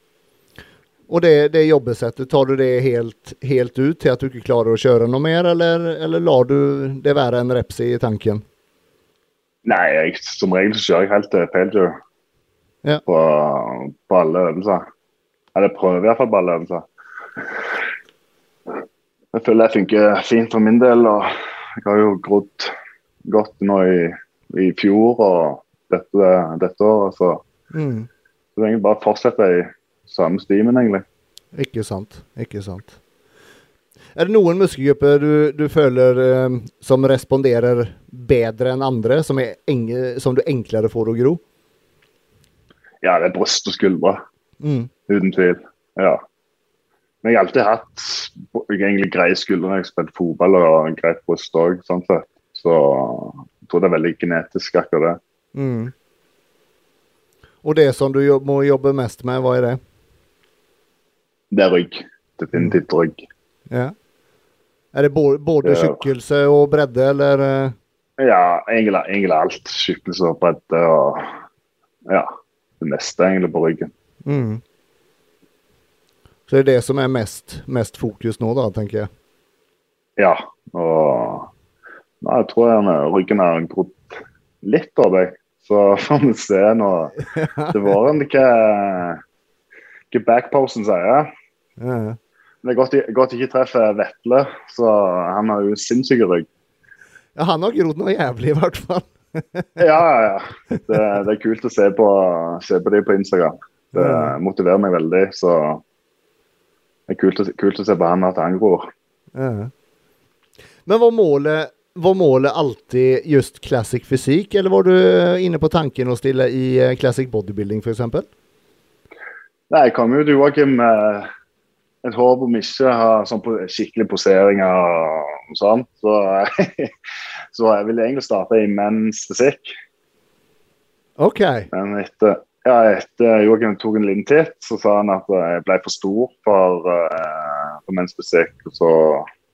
S1: Og det, det jobbesettet, tar du det helt, helt ut til at du ikke klarer å kjøre noe mer, eller, eller lar du det være en reps i tanken?
S2: Nei, jeg, som regel så kjører jeg helt til failure
S1: Ja.
S2: på, på alle øvelser. Eller prøver i hvert fall på alle øvelser. Jeg føler jeg funker fint for min del. og Jeg har jo grodd godt nå i, i fjor og dette, dette året. Så
S1: Mm.
S2: det er egentlig bare å fortsette i samme stimen, egentlig.
S1: Ikke sant. Ikke sant. Er det noen muskelgrupper du, du føler eh, som responderer bedre enn andre, som, enge, som du enklere får å gro?
S2: Ja, det er bryst og skuldre.
S1: Mm.
S2: Uten tvil. Ja. Men jeg har alltid hatt egentlig greie skuldre når jeg har spilt fotball, og en greit bryst òg, sånn sett. Så jeg tror det er veldig genetisk, akkurat det.
S1: Mm. Og det som du jobb, må jobbe mest med, hva er det?
S2: Det er rygg. Definitivt rygg.
S1: Ja. Er det både, både og bredde, eller? eh?
S2: Ja, egentlig, egentlig alt. Tjukkelse og bredde og ja, det meste egentlig på ryggen.
S1: Mm. Så det er det som er mest, mest fokus nå, da, tenker jeg.
S2: Ja, og nei, jeg tror jeg ryggen har grodd litt av deg. Så får vi se nå til våren hva, hva backposen sier.
S1: Ja.
S2: Det er godt, godt ikke treffer Vetle, så han har jo sinnssyk rygg.
S1: Ja, han har grodd noe jævlig, i hvert fall.
S2: Ja, ja, ja. Det, det er kult å se på, se på de på Instagram. Det motiverer meg veldig. Så det er kult å, kult å se på han at han gror.
S1: Ja. Men var målet, var målet alltid just classic fysikk, eller var du inne på tanken å stille i eh, classic bodybuilding f.eks.?
S2: Nei, jeg kom jo til Joakim med et håp om ikke ha sånn på, skikkelig poseringer og sånn. Så, så jeg ville egentlig starte i menns fysikk.
S1: OK.
S2: Men etter, ja, etter Joakim tok en liten titt, så sa han at jeg ble for stor for, uh, for menns fysikk. Og så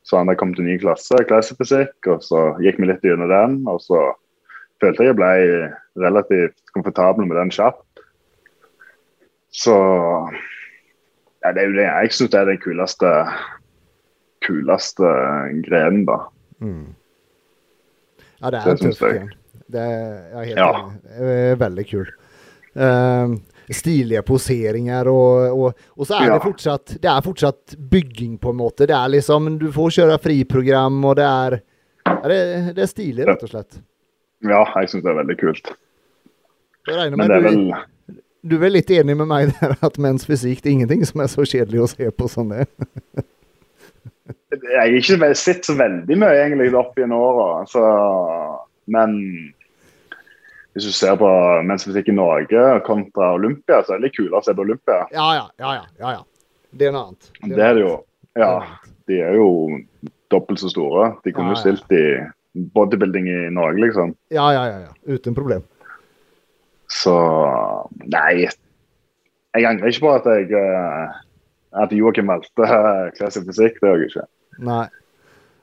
S2: sa han at jeg kom til ny klasse, klassefysikk, og så gikk vi litt gjennom den. Og så følte jeg jeg ble relativt komfortabel med den kjapt. Så ja, det er jo det. Jeg syns er den kuleste, kuleste grenen, da.
S1: Mm. Ja, det er
S2: Det
S1: en tøff
S2: jeg.
S1: Det er helt
S2: Ja.
S1: enig. Er veldig kul. Um, stilige poseringer og, og, og så er
S2: Ja.
S1: det fortsatt Det er fortsatt bygging, på en måte. Det er liksom Du får kjøre friprogram, og det er det, det er stilig, rett og slett.
S2: Ja, jeg syns det er veldig kult.
S1: Jeg regner
S2: Men det er
S1: du,
S2: vel
S1: du er vel litt enig med meg der at menns fysikk det er ingenting som er så kjedelig å se på som det.
S2: Jeg har ikke sett så veldig mye egentlig opp gjennom åra. Men hvis du ser på mensmusikk i Norge kontra Olympia, så er det litt kulere å se på Olympia.
S1: Ja, ja, ja, ja. ja, ja. Det er noe annet.
S2: Det er det jo.
S1: Det
S2: Ja, de er jo dobbelt så store. De kunne jo
S1: ja.
S2: stilt i bodybuilding i Norge, liksom.
S1: Ja, ja, ja, ja. Uten problem.
S2: Så nei. Jeg angrer ikke på at jeg eh, at Joakim valgte uh, klassisk fysikk. Det gjør jeg ikke.
S1: Nei.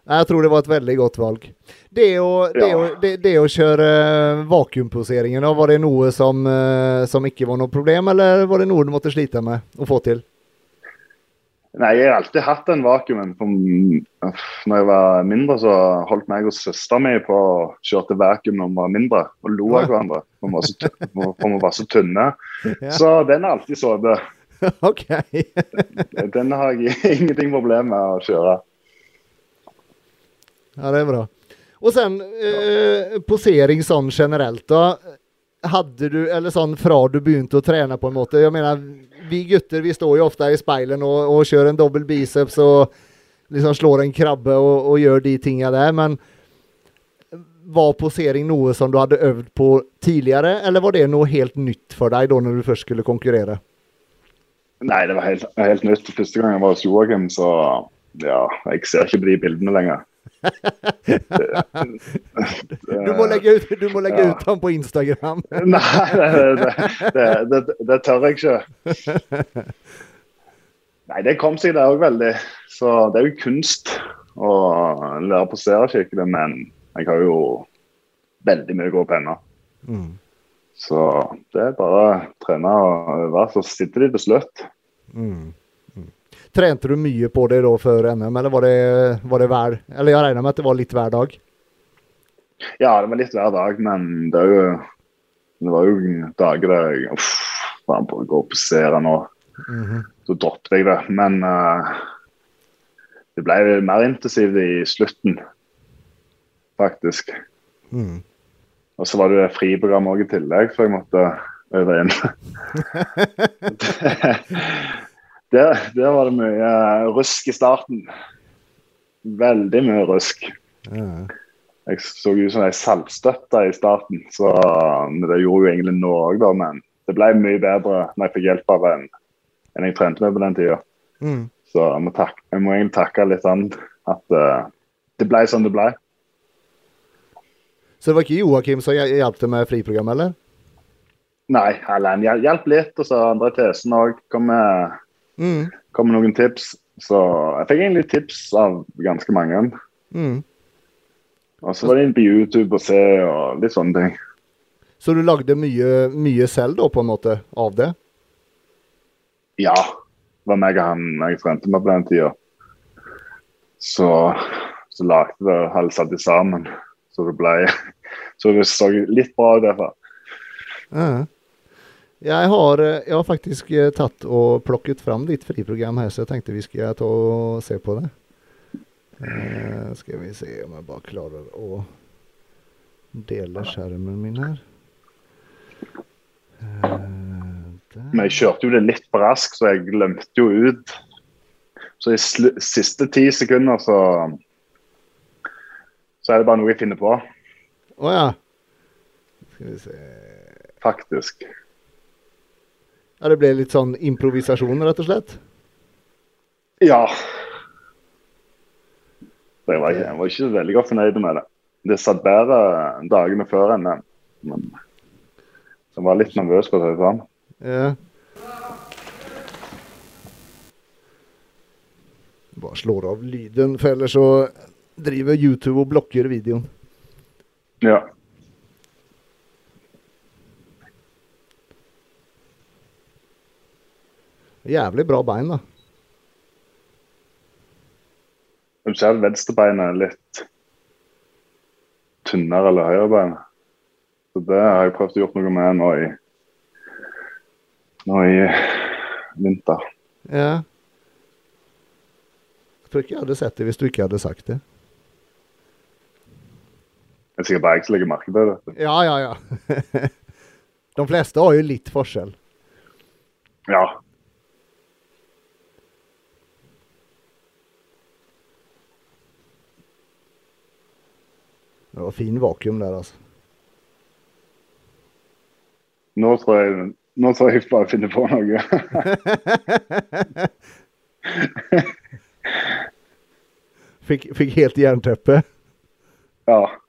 S1: Jeg tror det var et veldig godt valg. Det å, det
S2: Ja.
S1: å, det, det å kjøre vakuumposeringen, da, var det noe som, eh, som ikke var noe problem, eller var det noe du måtte slite med å få til?
S2: Nei, jeg har alltid hatt den vakuumen. Når jeg var mindre, så holdt meg og søstera mi på å kjøre vakuum når vi var mindre, og lo av hverandre. For vi var så, tynne- så Så den har alltid sittet.
S1: OK.
S2: Den har jeg ingenting problem med å kjøre.
S1: Ja, det er bra. Og sen eh, posering sånn generelt, da. Hadde du, eller sånn fra du begynte å trene på en måte Jeg mener, vi gutter vi står jo ofte i speilet og, og kjører en dobbel biceps og liksom slår en krabbe og, og gjør de tinga der, men var posering noe som du hadde øvd på tidligere, eller var det noe helt nytt for deg da når du først skulle konkurrere?
S2: Nei, det var helt, helt nytt. Første gang jeg var hos Joakim, så ja, jeg ser ikke på de bildene lenger.
S1: Du må legge ut, du må legge
S2: Ja.
S1: ut ham på Instagram.
S2: Nei, det, det, det, det, tør jeg ikke. Nei, det kom seg der òg veldig. Så det er jo kunst å lære å posere skikkelig, men jeg har jo veldig mye å gå på ennå.
S1: Mm.
S2: Så det er bare å trene og øve, så sitter de til slutt.
S1: Mm. Mm. Trente du mye på det da før NM, eller var det, var det hver Eller jeg regner med at det var litt hver dag?
S2: Ja, det var litt hver dag, men det jo Det var jo dager der jeg uff, faen på å gå og posere nå.
S1: Mhm.
S2: Så droppet jeg det. Men uh, det ble mer intensivt i slutten, faktisk.
S1: Mm.
S2: Og så var det friprogram òg i tillegg, så jeg måtte øve inn. der, der var det mye rusk i starten. Veldig mye rusk. Jeg så ut som ei saltstøtte i starten, så men det gjorde jo egentlig noe òg, da. Men det ble mye bedre når jeg fikk hjelp av en enn jeg trente med på den tida.
S1: Mm.
S2: Så jeg må, takke, jeg må egentlig takke litt an at uh, det ble som det ble.
S1: Så det var ikke Joakim som hj- hjalp til med friprogram, eller?
S2: Nei, Erlend hjalp litt, og så andre tesen òg kom, med-
S1: Mm.
S2: kom med noen tips. Så jeg fikk egentlig tips av ganske mange.
S1: Mm.
S2: Og så var det inn på YouTube og se og litt sånne ting.
S1: Så du lagde mye, mye selv da, på en måte, av det?
S2: Ja, det var meg og han jeg trente med på den tida. Så, så lagde det halv satt det sammen. Så det ble Så det så litt bra ut derfor.
S1: Ja. Jeg har, eh, jeg har faktisk eh, tatt og plukket fram ditt friprogram her, så jeg tenkte vi skulle ta og se på det. Uh, skal vi se om jeg bare klarer å dele skjermen min her. Uh.
S2: Men jeg kjørte jo det litt på rask, så jeg glemte jo ut. Så i siste ti sekunder så Så er det bare noe jeg finner på,
S1: Å ja. Skal vi se
S2: faktisk.
S1: Ja, det ble litt sånn improvisasjon, rett og slett?
S2: Ja. Jeg var, jeg var ikke veldig godt fornøyd med det. Det satt bedre dagene før enn. Men jeg var litt nervøs, på å ta det sånn.
S1: Ja. Bare slår av lyden, for ellers så driver YouTube og blokker videoen.
S2: Ja.
S1: Jævlig bra bein, da.
S2: Du ser venstrebeinet litt tynnere eller høyrebeinet. Så det har jeg prøvd å gjøre noe med nå i nå i vinter.
S1: Ja. Jeg tror ikke jeg hadde sett det hvis du ikke hadde sagt det.
S2: Det er sikkert bare jeg som legger merke til det.
S1: Ja, ja, ja. De fleste har jo litt forskjell.
S2: Ja.
S1: Det var fin vakuum der, altså.
S2: Nå tror jeg nå tror jeg bare finner på noe.
S1: Fikk, fikk helt jernteppe.
S2: ja. Uff.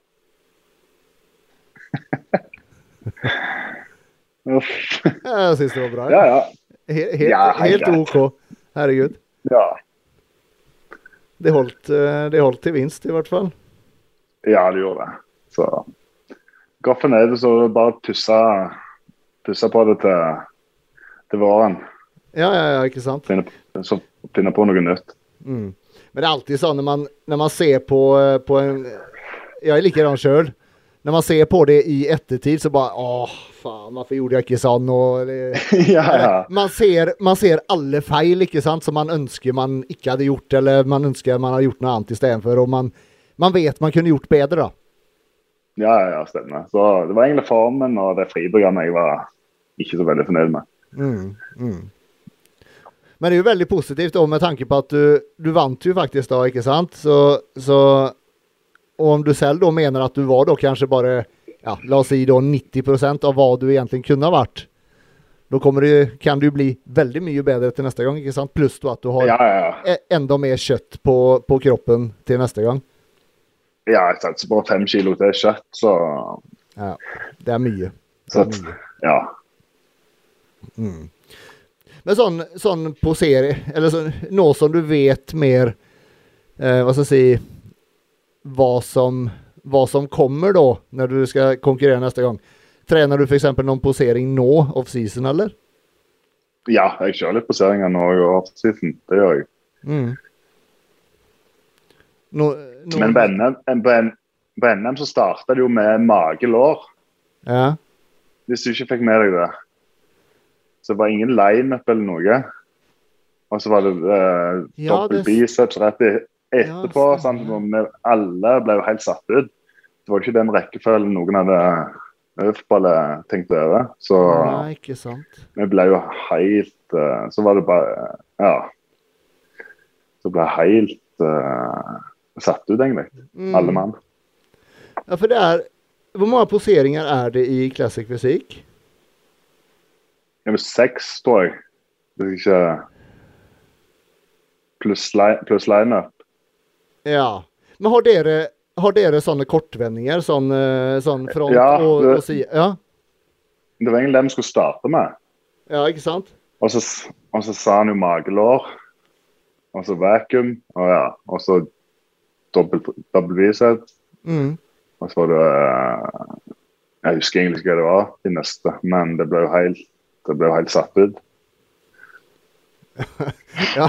S1: Jeg syns det var bra.
S2: Ja, ja.
S1: He helt,
S2: Ja, helt
S1: helt OK. Herregud.
S2: Ja,
S1: Det holdt, eh, det holdt til vinst, i hvert fall.
S2: ja det gjorde det. Så så er det bare tussa, pusse på det til, til våren.
S1: Ja, ja, ja, ikke sant?
S2: Finne, så finne på noe nytt.
S1: Mm. Men det er alltid sånn når man, når man ser på, eh, på en Jeg er likedan sjøl. Når man ser på det i ettertid, så bare Åh, faen, hvorfor gjorde jeg ikke sånn? Og,
S2: ja,
S1: man, ser, man ser alle feil ikke sant, som man ønsker man ikke hadde gjort, eller man ønsker man hadde gjort noe annet istedenfor. Og man, man vet man kunne gjort bedre, da.
S2: Ja, ja, ja, stemmer. Så det var egentlig formen og det friprogrammet jeg var ikke så veldig fornøyd med.
S1: Mm, mm. Men det er jo veldig positivt da, med tanke på at du, du vant jo faktisk da, ikke sant? Så, så Og om du selv da mener at du var da kanskje bare ja, la oss si da 90% av hva du egentlig kunne ha vært, da det, kan du bli veldig mye bedre til neste gang, ikke sant? Pluss at du har
S2: Ja, ja,
S1: enda mer kjøtt på, på kroppen til neste gang.
S2: ja jeg satser på fem kilo til kjøtt, så,
S1: Ja, det er mye. Det er mye.
S2: ja.
S1: Mm. Men sånn, sånn serie, Eller sånn, nå som du vet mer eh, Hva skal jeg si Hva som, hva som kommer da når du skal konkurrere neste gang. Trener du f.eks. noen posering nå, off-season, eller?
S2: ja, jeg kjører litt poseringer nå i offseason. Det gjør jeg.
S1: Mm. No, no,
S2: Men på NM, på NM så starta det jo med mage-lår,
S1: Ja.
S2: hvis du ikke fikk med deg det. Så det var ingen lineup eller noe. Og så var det uh,
S1: Ja,
S2: dobbel
S1: det-
S2: biceps rett i, etterpå.
S1: Ja,
S2: sant? når alle ble jo helt satt ut. Det var ikke den rekkefølgen noen hadde øvd på eller tenkt over. Så
S1: Nei, ikke sant.
S2: vi ble jo helt eh, Så var det bare Ja. Så ble helt uh, satt ut, egentlig.
S1: Mm.
S2: Alle mann.
S1: Ja, for det er Hvor mange poseringer er det i classic fysikk?
S2: Det er seks, tror jeg. Hvis ikke Pluss li pluss lineup.
S1: Ja. Men har dere, har dere sånne kortvendinger? Sånn, eh, sånn front
S2: Ja, det-
S1: og side? Ja.
S2: Det var egentlig det vi skulle starte med.
S1: ja, ikke sant?
S2: Og så, og så sa han jo magelår. Og så vacuum. Og ja. Og så dobbel.
S1: Mm.
S2: Og så var det eh, Jeg husker egentlig ikke hva det var de neste, men det ble jo helt, det ble jo helt satt ut.
S1: Ja,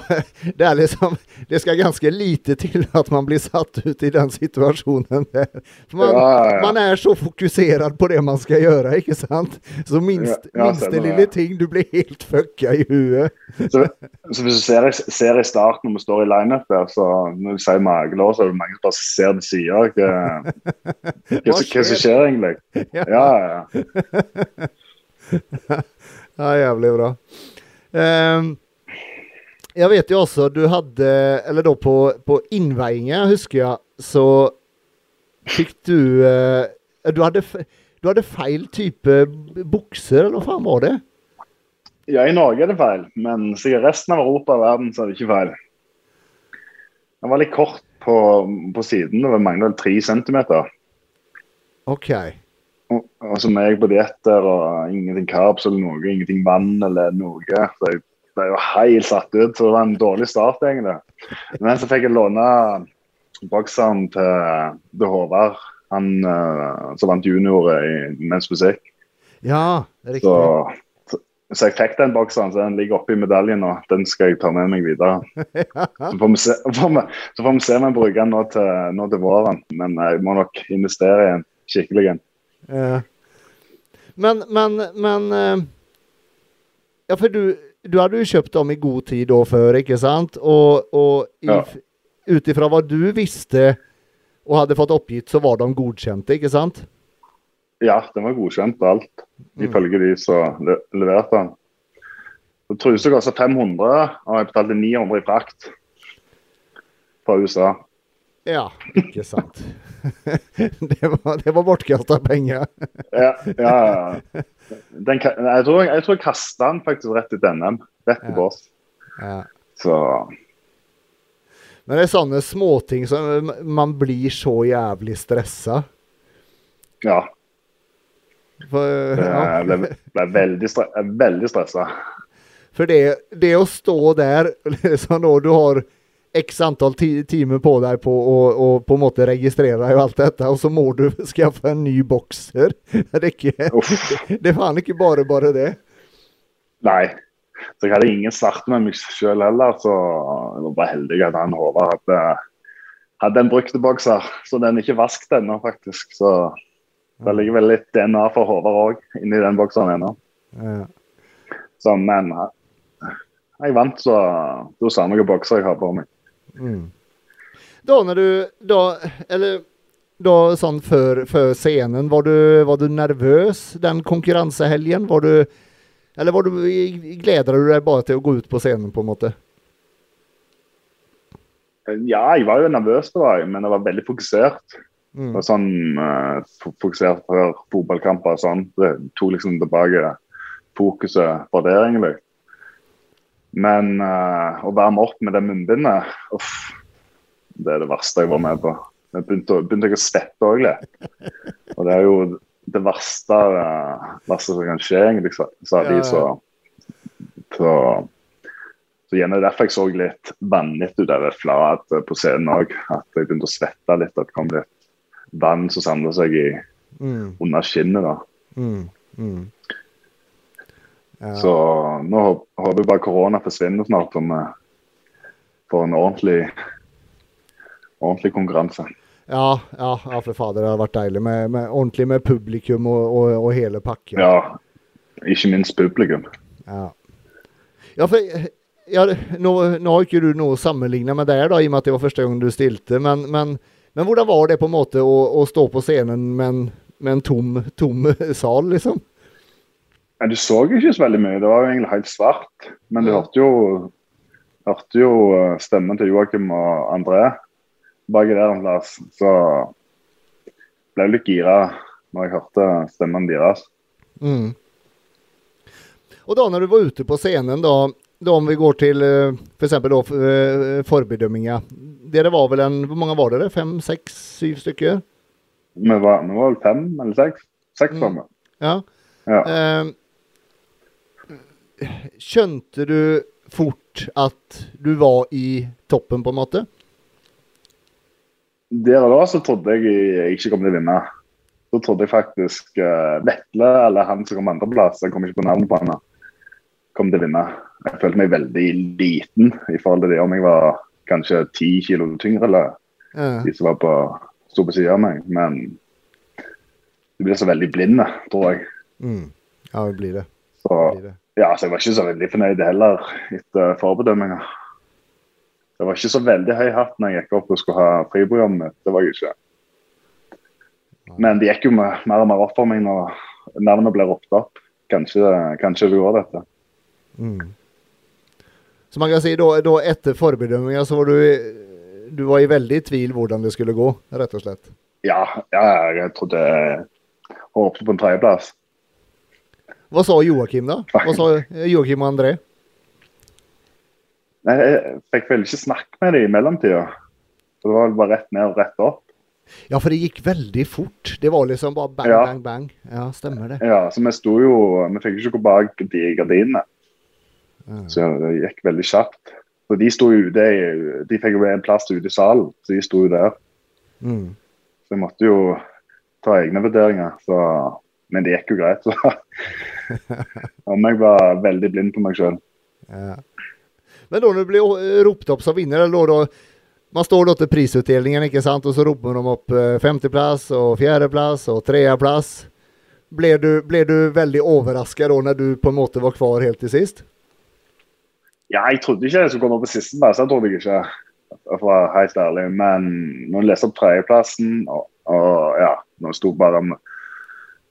S1: det er liksom Det skal ganske lite til at man blir satt ut i den situasjonen der. Man,
S2: Ja, ja,
S1: man er så fokusert på det man skal gjøre, ikke sant? Så minst,
S2: Ja, ja,
S1: minste
S2: stemmer,
S1: lille
S2: ja.
S1: ting, du blir helt fucka i huet.
S2: Så, så hvis du ser, ser i starten når vi står i lineup der, så når du sier magelår, så er det mange som bare ser til sida. Hva, som-
S1: skjer?
S2: egentlig?
S1: Ja.
S2: Ja, ja.
S1: Ja, jævlig bra. Ehm, jeg vet jo også du hadde Eller da på, på innveiingen, husker jeg, så fikk du uh, du, hadde, du hadde feil type bukser, eller hva faen var det?
S2: ja, i Norge er det feil, men sikkert resten av Europa og verden så er det ikke feil. Den var litt kort på, på siden, det mangler vel tre centimeter.
S1: OK.
S2: Og, og så er jeg på dietter og ingenting carbs eller noe, ingenting vann eller noe. Så jeg ble jo helt satt ut, så det var en dårlig start egentlig. Men så fikk jeg låne bokseren til, til Håvard, han eh, som vant junior i menns musikk.
S1: Ja, riktig.
S2: Så, så, så jeg fikk den bokseren, så den ligger oppi medaljen nå. den skal jeg ta med meg videre. Så får vi se, får vi, så får vi se om jeg bruker den nå til, nå til våren, men jeg må nok investere i en skikkelig en.
S1: Ja. Men, men, men eh, Ja, for du, du hadde jo kjøpt dem i god tid da før, ikke sant? Og, og
S2: Ja.
S1: ut ifra hva du visste og hadde fått oppgitt, så var de godkjente, ikke sant?
S2: Ja, den var godkjent og alt,
S1: Mm.
S2: ifølge de som le leverte den. Truse koster 500, og jeg betalte 900 i frakt fra USA.
S1: Ja, ikke sant. det var, det var bortkasta penger.
S2: Ja, ja, ja. Den, jeg tror jeg, jeg kasta den faktisk rett etter NM. Rett i
S1: Ja.
S2: bås.
S1: Ja.
S2: Så
S1: Men det er sånne småting som man blir så jævlig stressa.
S2: ja.
S1: For, ja.
S2: Jeg ble, ble veldig, stre veldig stressa.
S1: For det, det å stå der liksom når du har x antall ti timer på deg på å å på en måte registrere deg og alt dette, og så må du skaffe en ny bokser. Det er ikke Det er faen ikke bare bare det.
S2: Nei. Så jeg hadde ingen start med meg sjøl heller, så jeg var bare heldig at han Håvard hadde, hadde en brukte bokser. Så den er ikke vasket ennå, faktisk. Så det ligger vel litt DNA for Håvard òg inni den bokseren ennå.
S1: Ja.
S2: Så, men jeg vant, så da sa samme bokser jeg har på meg.
S1: Mm. Da når du Da Eller da sånn før, før scenen, var du, var du nervøs den konkurransehelgen? Var du Eller var du, gleder du deg bare til å gå ut på scenen, på en måte?
S2: Ja, jeg var jo nervøs, det var jeg, men jeg var veldig fokusert.
S1: Mm.
S2: Og sånn eh, fokusert før fotballkamper og sånn. Det tok liksom tilbake fokuset på det, egentlig. Men uh, å varme opp med det munnbindet, uff, det er det verste jeg var med på. Jeg begynte, begynte jeg å svette òg litt. Og det er jo det verste, uh, verste som kan skje, egentlig, sa, de. Så, så, så gjerne derfor jeg så litt vannete ut det flat på scenen òg. At jeg begynte å svette litt. At det kom litt vann som samla seg i,
S1: Mm.
S2: under skinnet. da.
S1: Mm. Mm. Ja.
S2: Så nå håp- håper jeg bare korona forsvinner snart, og vi får en ordentlig, ordentlig konkurranse.
S1: Ja, ja, ja, for fader, det har vært deilig med, med ordentlig med publikum og, og, og hele pakken.
S2: Ja, ikke minst publikum.
S1: Ja, ja for ja, nå, nå har ikke du noe å sammenligne med der, da, i og med at det var første gang du stilte. Men, men, men hvordan var det på en måte å, å stå på scenen med en, med en tom, tom sal, liksom?
S2: Ja, du så ikke så veldig mye, det var jo egentlig helt svart. Men du hørte jo, hørte jo eh, stemmen til Joakim og André baki der en plass. Så ble jeg litt gira når jeg hørte stemmen deres.
S1: Mm. Og da når du var ute på scenen, da, da om vi går til f.eks. for eksempel da, eh, forbedømminga. Dere var vel en Hvor mange var dere? Fem, seks, syv stykker?
S2: Vi var, vi var vel fem eller seks? Seks var vi.
S1: Ja.
S2: Ja.
S1: Eh, skjønte du fort at du var i toppen, på en måte?
S2: Der og da så trodde jeg jeg ikke kom til å vinne. Så trodde jeg faktisk uh, Vetle, eller han som kom andreplass, jeg kom ikke på navnet på han, kom til å vinne. jeg følte meg veldig liten i forhold til det om jeg var kanskje ti kilo tyngre eller
S1: Ja.
S2: de som var på, sto på siden av meg. Men du blir så veldig blind, tror jeg.
S1: Mm. Ja, det blir det.
S2: Så
S1: det, blir det.
S2: Ja, så jeg var ikke så veldig fornøyd heller etter forbedømminga. Det var ikke så veldig høy hatt når jeg gikk opp og skulle ha friprogrammet. Det var jeg ikke. Men det gikk jo med mer og mer opp for meg når navnet ble ropt opp. Kanskje, kanskje det går, dette.
S1: Mm. Så man kan si da, da etter forbedømminga så var du du var i veldig tvil hvordan det skulle gå, rett og slett.
S2: Ja, ja jeg trodde jeg håpet på en tredjeplass.
S1: Hva sa Joakim, da? Hva sa Joakim og André?
S2: Nei, Jeg fikk vel ikke snakke med dem i mellomtida. Det var vel bare rett ned og rett opp.
S1: Ja, for det gikk veldig fort. Det var liksom bare bang,
S2: Ja.
S1: bang, bang. Ja, stemmer det.
S2: Ja, Så vi sto jo Vi fikk ikke gå bak de gardinene.
S1: Ja.
S2: Så det gikk veldig kjapt. Så de sto ute De fikk jo en plass ute i salen, så de sto jo der.
S1: Mm.
S2: Så jeg måtte jo ta egne vurderinger. Så, men det gikk jo greit. Så. Om jeg var veldig blind på meg sjøl.
S1: Ja. Men da du blir ropt opp som vinner, da, man står da til prisutdelingen, ikke sant? og så roper de opp eh, femteplass og fjerdeplass og tredjeplass. Ble ble du veldig overrasket da når du på en måte var kvar helt til sist?
S2: Ja, jeg trodde ikke jeg skulle komme på sisteplass. Jeg trodde jeg ikke, for å være helt ærlig. Men når jeg leste opp tredjeplassen, og, og ja, når det sto bare,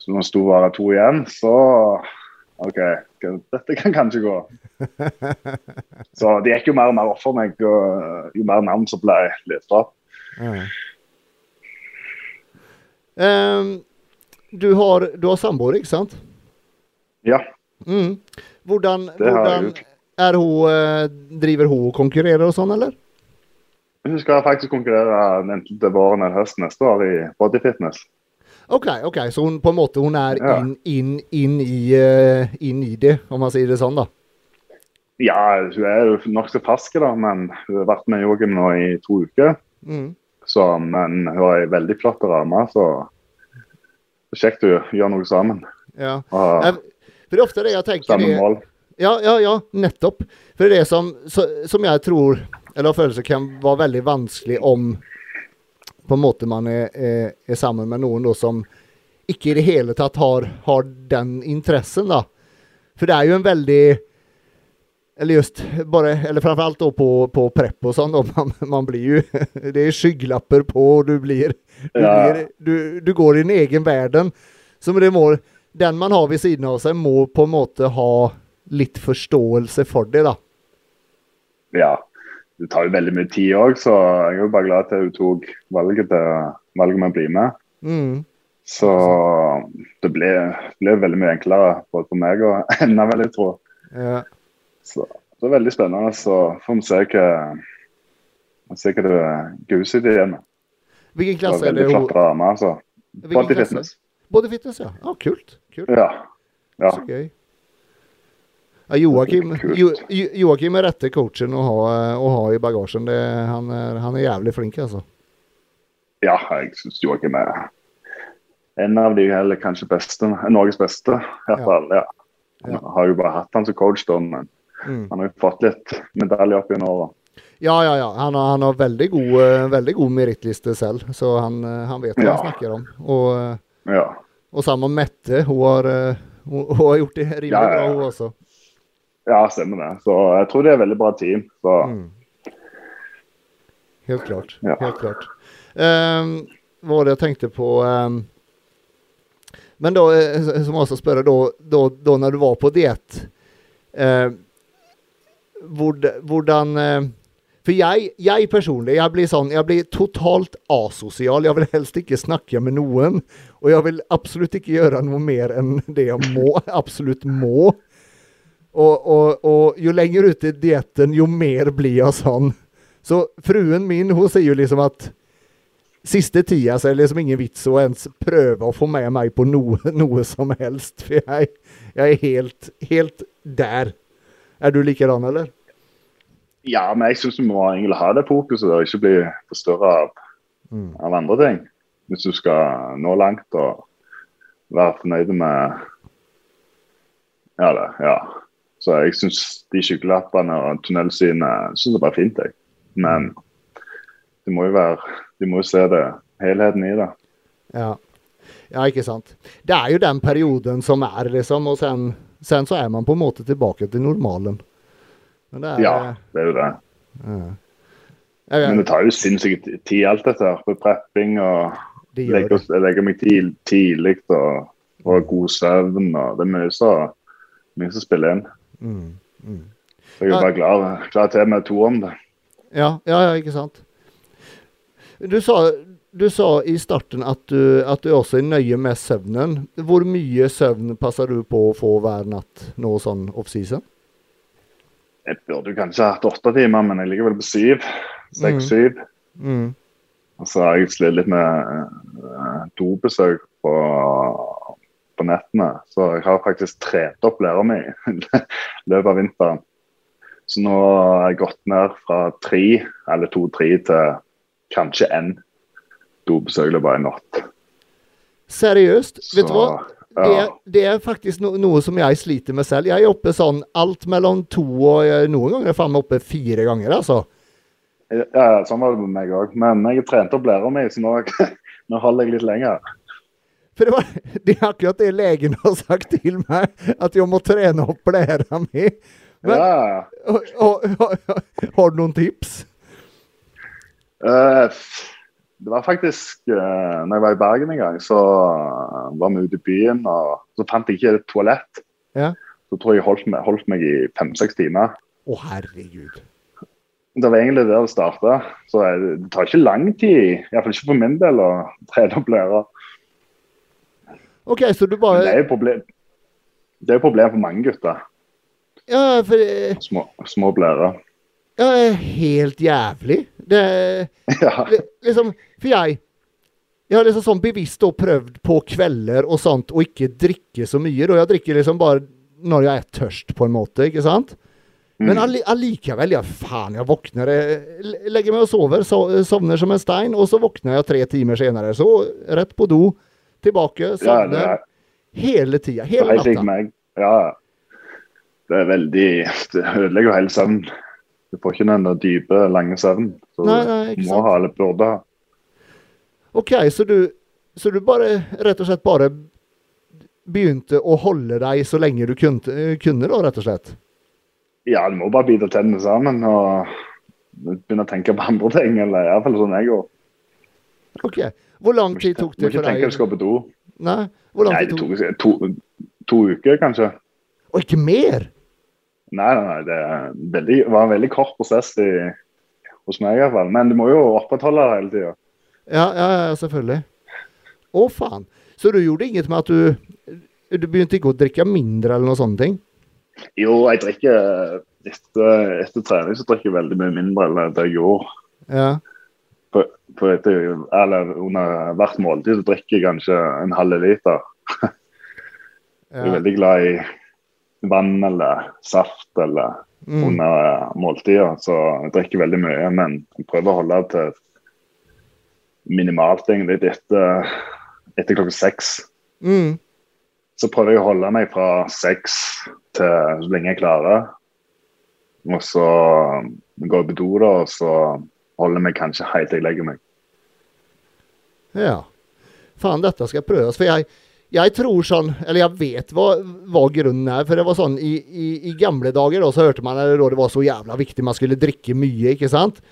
S2: så når det sto bare to igjen, så OK, dette kan kanskje gå. Så det gikk jo mer og mer opp for meg, og jo mer navn som ble lest opp.
S1: Ja. Ehm, du har, du har samboer, ikke sant?
S2: Ja.
S1: Mm. Hvordan, hvordan er hun, eh, driver hun og konkurrerer og sånn, eller?
S2: Hun skal faktisk konkurrere enten til våren eller høsten neste år i bodyfitness.
S1: Ok, ok, så hun på en måte hun er
S2: Ja.
S1: inn, inn, inn, i, uh, inn i det, om man sier det sånn, da.
S2: Ja, hun er jo nokså fersk, da, men hun har vært med Joakim nå i to uker.
S1: Mm.
S2: Så, men hun har ei veldig flott ramme, så kjekt å gjøre noe sammen.
S1: Ja.
S2: Og
S1: Eh, For det er ofte det jeg tenker
S2: samme mål.
S1: Ja, ja, ja, nettopp. For det er det som, så, som jeg tror, eller har følelse kan være veldig vanskelig om på en måte man er, er, er sammen med noen som ikke i det hele tatt har, har den interessen. da. For det er jo en veldig Eller just bare, eller framförallt da på, på prepp og sånn. Man, man blir jo Det er skyggelapper på, og du blir du,
S2: Ja.
S1: blir, du, du går i din egen verden. Så det må, den man har ved siden av seg, må på en måte ha litt forståelse for det, da.
S2: Ja, det tar jo veldig mye tid òg, så jeg er jo bare glad at hun tok valget, til, valget med å bli med.
S1: Mm.
S2: Så det ble, ble veldig mye enklere både for meg og henne, vil jeg tro.
S1: Ja.
S2: Så det er veldig spennende. Så får vi se hva, se hva det går ut igjen.
S1: Hvilken klasse er det hun
S2: altså. Body
S1: klasse?
S2: fitness.
S1: Body fitness, ja. Ah, kult. kult.
S2: Ja. ja.
S1: Så gøy. Joakim, jo, Jo- Joakim er rette coachen å ha, å ha i bagasjen. Det, han, er, han er jævlig flink, altså.
S2: Ja, jeg syns Joakim er en av de eller kanskje beste, Norges beste. I hvert fall, ja. ja.
S1: Ja.
S2: har jo bare hatt han som coach, da, men
S1: Mm.
S2: han har jo fått litt medaljer opp gjennom åra.
S1: Ja, ja, ja. Han har, han har veldig god, eh, veldig god merittliste selv, så han, eh, han vet hva
S2: Ja.
S1: han snakker om. Og, eh,
S2: Ja.
S1: og sammen med Mette, hun har, eh, hun, hun har gjort det rimelig bra, hun også.
S2: Ja, stemmer det. Så jeg tror det er et veldig bra team. Så
S1: Mm. Helt klart.
S2: Ja.
S1: Helt klart. Um, hva var det jeg tenkte på um, Men da, som så må jeg også spørre, da, da, da når du var på diett uh, Hvordan uh, For jeg, jeg personlig jeg blir sånn, jeg blir totalt asosial. Jeg vil helst ikke snakke med noen. Og jeg vil absolutt ikke gjøre noe mer enn det jeg må. Absolutt må. Og, og, og jo lenger ut i dietten, jo mer blir jeg sånn. Så fruen min hun sier jo liksom at siste tida så er det liksom ingen vits å ens prøve å få med meg på noe, noe som helst. For jeg, jeg er helt, helt der. Er du likedan, eller?
S2: ja, men jeg syns du må egentlig ha det fokuset og ikke bli forstørra av,
S1: Mm.
S2: av andre ting. Hvis du skal nå langt og være fornøyd med Ja, det, ja. Så jeg syns de skyggelappene og tunnelsynet synes det er fint. Jeg. Men du må jo være De må jo se det, helheten i det.
S1: Ja. ja, ikke sant. Det er jo den perioden som er, liksom. Og sen, sen så er man på en måte tilbake til normalen. Men det er,
S2: Ja, det er jo det.
S1: ja.
S2: Men det tar jo sinnssykt tid, alt dette her. På prepping og
S1: det
S2: legge, jeg legger meg tidlig og, og god søvn. og Det er mye som spiller inn.
S1: Mm, mm.
S2: Jeg er bare klar, klar til med to om det.
S1: Ja, ja, ja, ikke sant. Du sa, du sa i starten at du, at du også er nøye med søvnen. Hvor mye søvn passer du på å få hver natt nå sånn offseason?
S2: Jeg burde kanskje hatt åtte timer, men jeg ligger vel på syv.
S1: Mm.
S2: Seks-syv.
S1: Mm.
S2: Og så har jeg slitt litt med eh, dobesøk på, på nettene. Så jeg har faktisk trent opp læra mi i løpet av vinteren. Så nå har jeg gått ned fra tre, eller to-tre, til kanskje én dobesøk i løpet av en natt.
S1: Seriøst? Vet du hva? Det,
S2: Ja.
S1: det er faktisk no, noe som jeg sliter med selv. Jeg er oppe sånn alt mellom to og noen ganger er faen meg oppe fire ganger, altså.
S2: Ja, sånn var det med meg òg. Men jeg har trent opp læra mi, så nå, nå holder jeg litt lenger.
S1: For det, var, det er akkurat det legen har sagt til meg, at jeg må trene opp blæra mi. Men-
S2: Ja,
S1: Og- og- og- Har du noen tips?
S2: Uh, det var faktisk uh, når jeg var i Bergen en gang, så eh, var vi ute i byen, og så fant jeg ikke et toalett.
S1: Ja.
S2: Så tror jeg jeg holdt meg, holdt meg i fem-seks timer.
S1: Å, herregud.
S2: Det var egentlig der det starta. Så det tar ikke lang tid, iallfall ikke for min del, å trene opp lærer.
S1: OK, så du
S2: bare det er jo problem. Det er jo problem for mange gutter.
S1: Ja, for eh,
S2: Små, små blærer.
S1: ja, helt jævlig. Det
S2: ja.
S1: Liksom For jeg Jeg har liksom sånn bevisst og prøvd på kvelder og sånt å ikke drikke så mye. Da jeg drikker liksom bare når jeg er tørst, på en måte, ikke sant? Men
S2: Mm.
S1: alli- allikevel, ja faen, jeg våkner jeg Legger meg og sover, so sovner som en stein, og så våkner jeg tre timer senere. Så rett på do, tilbake,
S2: ja, det
S1: sovner.
S2: er,
S1: hele tida. Hele
S2: helt lik
S1: natta.
S2: meg. Ja. Det er veldig Det ødelegger jo hele søvnen. Du får ikke den dype, lange søvnen. Så
S1: Nei, nei,
S2: du må ha eller burde ha.
S1: OK, så du, så du bare rett og slett bare begynte å holde deg så lenge du kunne, kunne da, rett og slett?
S2: Ja, du må bare bite tennene sammen og begynne å tenke på andre ting. Eller iallfall sånn jeg går.
S1: OK. Hvor lang
S2: Må
S1: tid
S2: ikke,
S1: tok
S2: må
S1: det
S2: ikke
S1: for
S2: tenke at du
S1: deg?
S2: skal på do.
S1: Nei, hvor lang tid
S2: det
S1: tok
S2: tok to, to uker, kanskje.
S1: Og ikke mer?
S2: Nei, nei, nei det veldig, var en veldig kort prosess i, hos meg i hvert fall. Men du må jo opprettholde det hele tida.
S1: Ja, ja, ja, selvfølgelig. Å, faen. Så du gjorde inget med at du Du begynte ikke å drikke mindre eller noe sånne ting?
S2: Jo, jeg drikker etter, etter trening så drikker jeg veldig mye mindre enn det jeg gjorde.
S1: Ja.
S2: På, etter, eller under hvert måltid så drikker jeg kanskje en halv liter. Jeg er veldig glad i vann eller saft eller
S1: Mm.
S2: under eh, måltider, så jeg drikker veldig mye. Men jeg prøver å holde det til minimalt egentlig etter, etter klokka seks.
S1: Mm.
S2: Så prøver jeg å holde meg fra seks til så lenge jeg klarer. Og så går jeg på do, da, og så holder jeg meg kanskje helt til jeg legger meg.
S1: Ja. Faen, dette skal prøves. For jeg, jeg tror sånn Eller jeg vet hva, hva grunnen er. For det var sånn i, i, i gamle dager da, så hørte man at det var så jævla viktig man skulle drikke mye, ikke sant?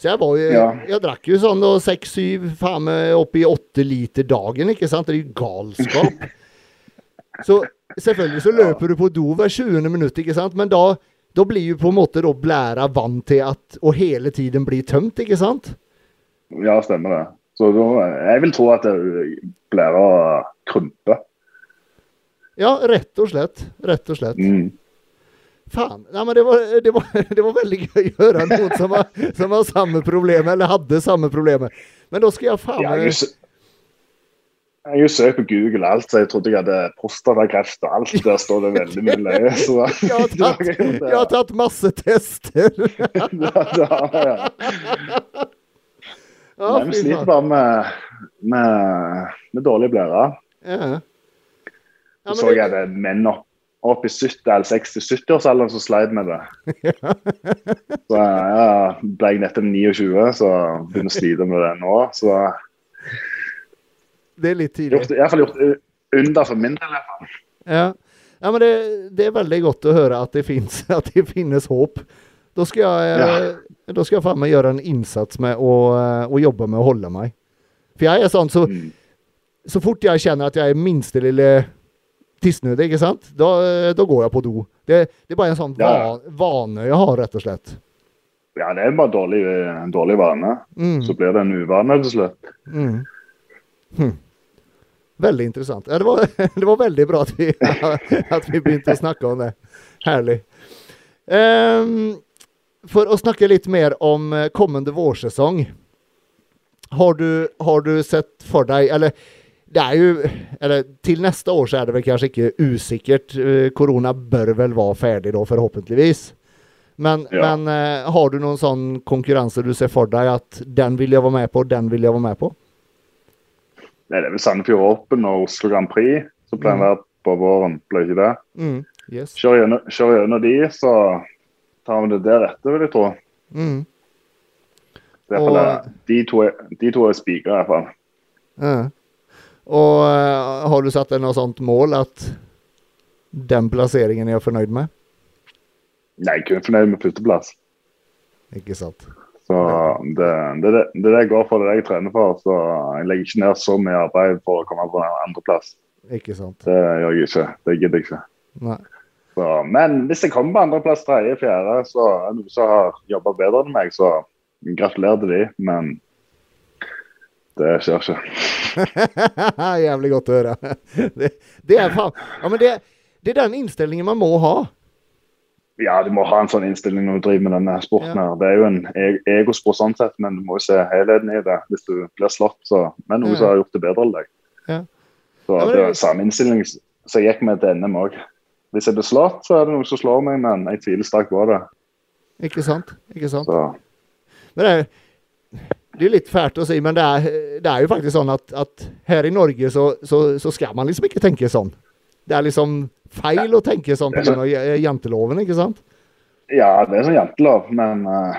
S1: Så jeg var
S2: Ja.
S1: Jeg drakk jo sånn da seks, syv, faen meg opp i åtte liter dagen, ikke sant? Det er jo galskap. så selvfølgelig så løper du på do hver 20. minutt, ikke sant? Men da, da blir jo på en måte da blæra vant til at Og hele tiden blir tømt, ikke sant?
S2: Ja, stemmer det. Så da, jeg vil tro at det blir å krympe.
S1: Ja, rett og slett. Rett og slett.
S2: Mm.
S1: Faen. Nei, men det var, det, var, det var veldig gøy å høre noen som har, som har samme problem, eller hadde samme problemet. Men da skal jeg faen meg
S2: har jeg har jo søkt på Google alt, så jeg trodde jeg hadde prostatakreft og alt. Der står det veldig mye løye. Så
S1: jeg har, tatt, jeg har tatt masse tester.
S2: ja, det har jeg.
S1: Ja,
S2: Nei, vi sliter bare med, med, med dårlige blærer.
S1: Ja. Ja,
S2: Så så jeg det menn opp, opp i 70- eller 60-70-årsalderen som sleit med det. Så ja, ble jeg nettopp 29, så begynner å slite med det nå. Så
S1: Det er litt tidlig.
S2: gjort- i hvert fall gjort under for min del. i hvert fall.
S1: Ja, ja men det, det er veldig godt å høre at det finnes, at det finnes håp. Da skal jeg eh, då ska jag fan meg göra en insats med å, eh, å jobbe med å holde meg. For jeg er sånn, så,
S2: Mm.
S1: så fort jeg kjenner at jeg er minste lille tissnødig, ikke sant? Da, eh, da går jeg på do. Det, det er bare en sånn
S2: Ja.
S1: va, vane jeg har, rett og slett.
S2: Ja, det er bare dårlig, en dårlig vane.
S1: Mm.
S2: Så blir det en uvane til slutt.
S1: Mm. Hm. Veldig interessant. Ja, det, var, det var veldig bra at vi, at vi begynte å snakke om det. Herlig. Ehm, for å snakke litt mer om eh, kommende vårsesong. Har du, har du sett for deg Eller det er jo Eller til neste år så er det vel kanskje ikke usikkert. Eh, Korona bør vel være ferdig da, forhåpentligvis. Men,
S2: Ja.
S1: men uh, har du noen sånn konkurranse du ser for deg at den vil jeg være med på, den vil jeg være med på?
S2: Nei, det er vel Sandefjord Open og Oslo Grand Prix som pleier å være på våren. Blir ikke det?
S1: Mm. Yes.
S2: Kjør gjennom de, så tar vi det der etter, vil jeg tro.
S1: Mm.
S2: Det er
S1: Og-
S2: det. de to er, de to er spikra, i hvert fall.
S1: Ja. Og eh, har du satt deg noe sånt mål at den plasseringen er jeg fornøyd med?
S2: Nei, er kun fornøyd med førsteplass.
S1: Ikke sant?
S2: Så det, det, det, det er det jeg går for, det er det jeg trener for. Så jeg legger ikke ned så mye arbeid for å komme på andreplass.
S1: Ikke sant?
S2: Det gjør jeg ikke. Det gidder jeg ikke.
S1: Nei.
S2: Så, men hvis jeg kommer på andreplass, tredje, fjerde, så er det noen som har jobba bedre enn meg, så gratulerer til de, men det skjer ikke.
S1: Jævlig godt å høre. Det, det er faen Ja, men det, det er den innstillingen man må ha.
S2: Ja, du må ha en sånn innstilling når du driver med denne sporten.
S1: Ja.
S2: her. Det er jo en e- egosport sånn sett, men du må jo se helheten i det. Hvis du blir slått, så Men noen
S1: Ja.
S2: som har gjort det bedre enn deg.
S1: Ja.
S2: Så
S1: Ja,
S2: det
S1: det-
S2: er samme innstilling som jeg gikk med til NM òg. Hvis jeg blir slått, så er det noen som slår meg, men jeg tviler sterkt på det.
S1: Ikke sant? Ikke sant?
S2: Så
S1: Men det er, det er litt fælt å si, men det er, det er jo faktisk sånn at, at her i Norge så, så, så skal man liksom ikke tenke sånn. Det er liksom feil å tenke sånn pga. janteloven, ikke sant?
S2: ja, det er sånn jantelov, men uh,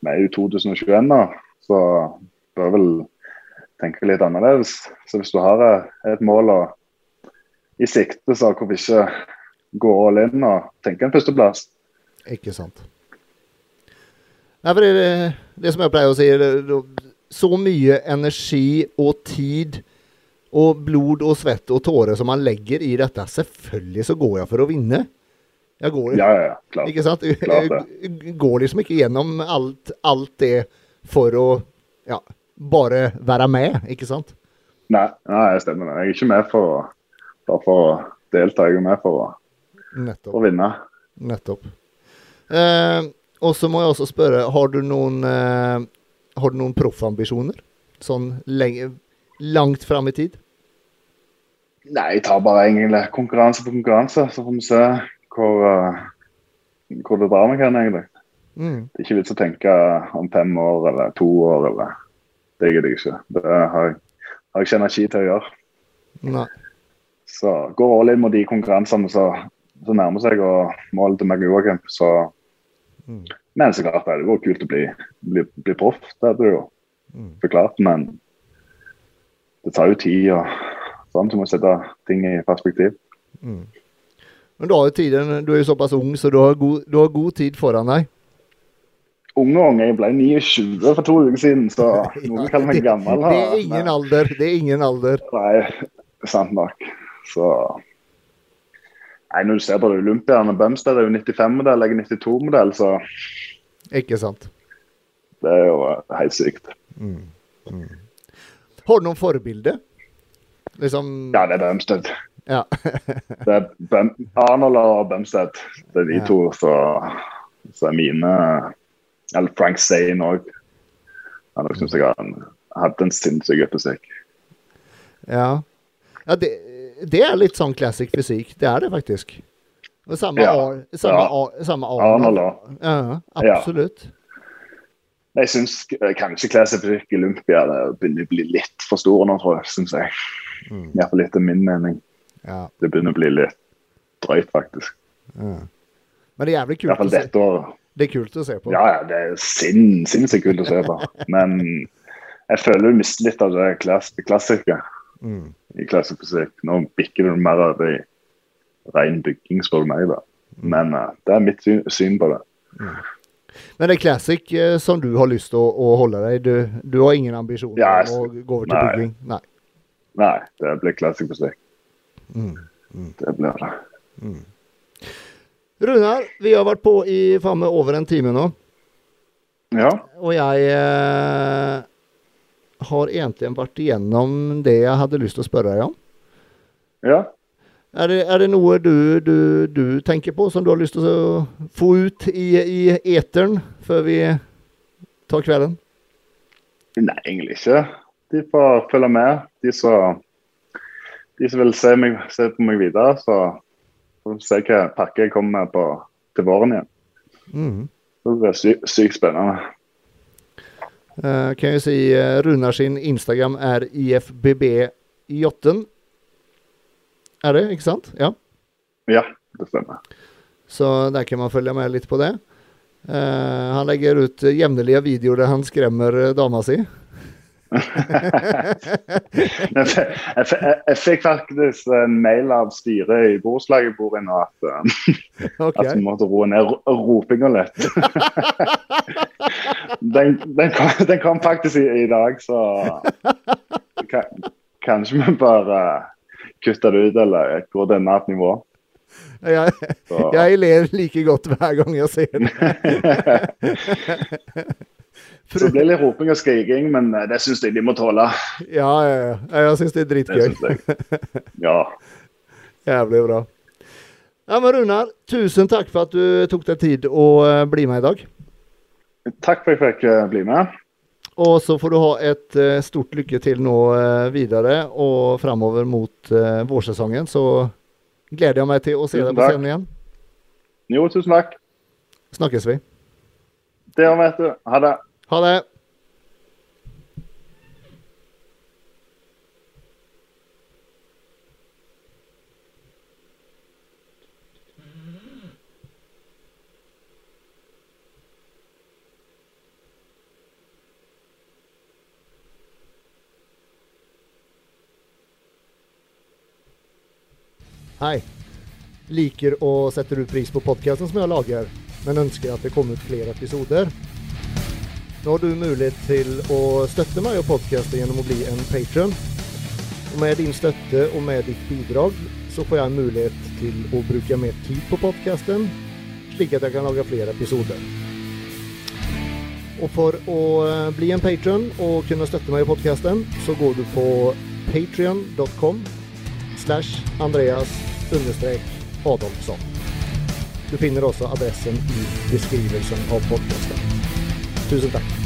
S2: vi er jo 2021 nå, så bør vel tenke litt annerledes. Så hvis du har eh, et mål og, i sikte, så hvorfor ikke gå all in og tenke en førsteplass?
S1: Ikke sant. Nei, for det, det, som jeg pleier å si, det, så mye energi og tid og blod og svett og tårer som man legger i dette, selvfølgelig så går jeg for å vinne. Jeg går,
S2: Ja, ja, ja, klart.
S1: ikke sant?
S2: Klart
S1: det. går liksom ikke gjennom alt, alt det for å ja, bare være med, ikke sant?
S2: Nei, nei, jeg stemmer det. Jeg er ikke med for, å- bare for å delta, jeg er med for å,
S1: Nettopp.
S2: å vinne.
S1: Nettopp. Eh, og så må jeg også spørre, har du noen eh, Har du noen proffambisjoner? Sånn lenge, langt fram i tid?
S2: Nei, jeg tar bare egentlig konkurranse på konkurranse, så får vi se hvor, eh, hvor det drar meg hen, egentlig.
S1: Mm.
S2: Det er ikke vits å tenke om fem år eller to år eller Det gidder jeg ikke. Det har jeg, har jeg ikke energi til å gjøre.
S1: Nei.
S2: Så går all in mot de konkurransene som som nærmer seg og målet til meg Joakim. Så
S1: Mm.
S2: Men så klart det hadde kult å bli, bli, bli proff. Det hadde det jo
S1: Mm.
S2: forklart. Men det tar jo tid og sånn, så må sette ting i perspektiv.
S1: Mm. Men du har jo tiden, du er jo såpass ung, så du har god, du har god tid foran deg.
S2: Unge unge, jeg ble 29 for to uker siden, så noen kaller meg gammel.
S1: Det er ingen alder. Det er ingen alder.
S2: Nei, sant nok. Så Nei, Når du ser på det Olympierne, Bumstead er jo 95-modell, jeg er 92-modell, så
S1: Ikke sant?
S2: det er jo eh, helt sykt.
S1: Mm. Mm. Har du noen forbilder? Liksom
S2: Ja, det er Bumstead.
S1: Ja.
S2: Det er Bum Arnold og Bumstead. Det er de
S1: Ja.
S2: to som er mine Eller Frank Zane òg. Han syns jeg har hatt en sinnssyk fysikk.
S1: Ja, ja det, det er litt sånn classic fysikk. Det er det faktisk. Og samme,
S2: Ja.
S1: Ar, samme,
S2: Ja.
S1: Ar, samme
S2: Arnold
S1: Arnold. Ja,
S2: Ja.
S1: absolutt.
S2: Jeg syns kanskje Classic Fysikk Olympia begynner å bli litt for store nå, tror jeg. Synes jeg.
S1: Mm.
S2: Iallfall etter min mening.
S1: Ja.
S2: Det begynner å bli litt drøyt, faktisk.
S1: Ja. Men det er jævlig kult å se.
S2: året.
S1: Det er kult å se på.
S2: Ja, ja, det er sin, sinnssykt kult å se på. Men jeg føler du mister litt av det klass klassiske
S1: Mm.
S2: i klassisk fysikk. Nå bikker du mer over i ren bygging, spør du meg. da. Men uh, det er mitt syn, syn på det.
S1: Men det er classic uh, som du har lyst til å, å holde deg. Du, du har ingen ambisjoner
S2: Ja,
S1: om å gå over til
S2: nei.
S1: bygging? Nei.
S2: Nei, det blir classic fysikk.
S1: Mm.
S2: Det blir det.
S1: Runar, vi har vært på i faen meg over en time nå.
S2: Ja.
S1: Og jeg eh, har egentlig vært igjennom det jeg hadde lyst til å spørre deg om.
S2: ja.
S1: Er det, er det noe du, du, du tenker på som du har lyst til å få ut i, i eteren før vi tar kvelden?
S2: Nei, egentlig ikke. De får følge med. De som, de som vil se, meg, se på meg videre, så får vi se hva pakke jeg kommer med på, til våren igjen.
S1: Mm.
S2: Det blir sykt sykt spennende.
S1: Eh, kan jeg si uh, Runar sin Instagram er ifbb8. Er det, ikke sant? Ja.
S2: Ja, det stemmer.
S1: Så der kan man følge med litt på det. Uh, han legger ut uh, jevnlige videoer der han skremmer eh, dama si.
S2: Jeg, jeg, jeg, jeg fikk faktisk en mail av styret i borettslaget jeg bor i nå at, eh,
S1: okay.
S2: at vi måtte roe ned ro- ropinga litt. den, den, kom, den kom faktisk i, i dag, så kan, kanskje vi bare kutter det ut eller går til et annet nivå.
S1: Jeg, jeg ler like godt hver gang jeg ser det.
S2: Så det blir litt roping og skriking, men eh, det syns jeg de må tåle.
S1: Ja, ja, ja. Jeg syns det er dritgøy.
S2: Ja.
S1: Jævlig bra. Ja, men Runar, tusen takk for at du tok deg tid å eh, bli med i dag.
S2: Takk for at jeg fikk eh, bli med.
S1: Og så får du ha et eh, stort lykke til nå eh, videre og framover mot vårsesongen. Så gleder jeg meg til å se deg på scenen igjen.
S2: Jo, tusen takk.
S1: Snakkes vi.
S2: Det gjør vi, vet du. Ha det.
S1: Ha det. Hei. Liker og setter du pris på podkasten som jeg lager, men ønsker at det kommer ut flere episoder? Nå har du mulighet til å støtte meg og podkasten gjennom å bli en patron. Og med din støtte og med ditt bidrag så får jeg mulighet til å bruke mer tid på podkasten, slik at jeg kan lage flere episoder. Og for å eh, bli en patron og kunne støtte meg i podkasten, så går du på patrion.com slash Andreas Adolfsson. Du finner også adressen i beskrivelsen av podkasten. Tusen takk.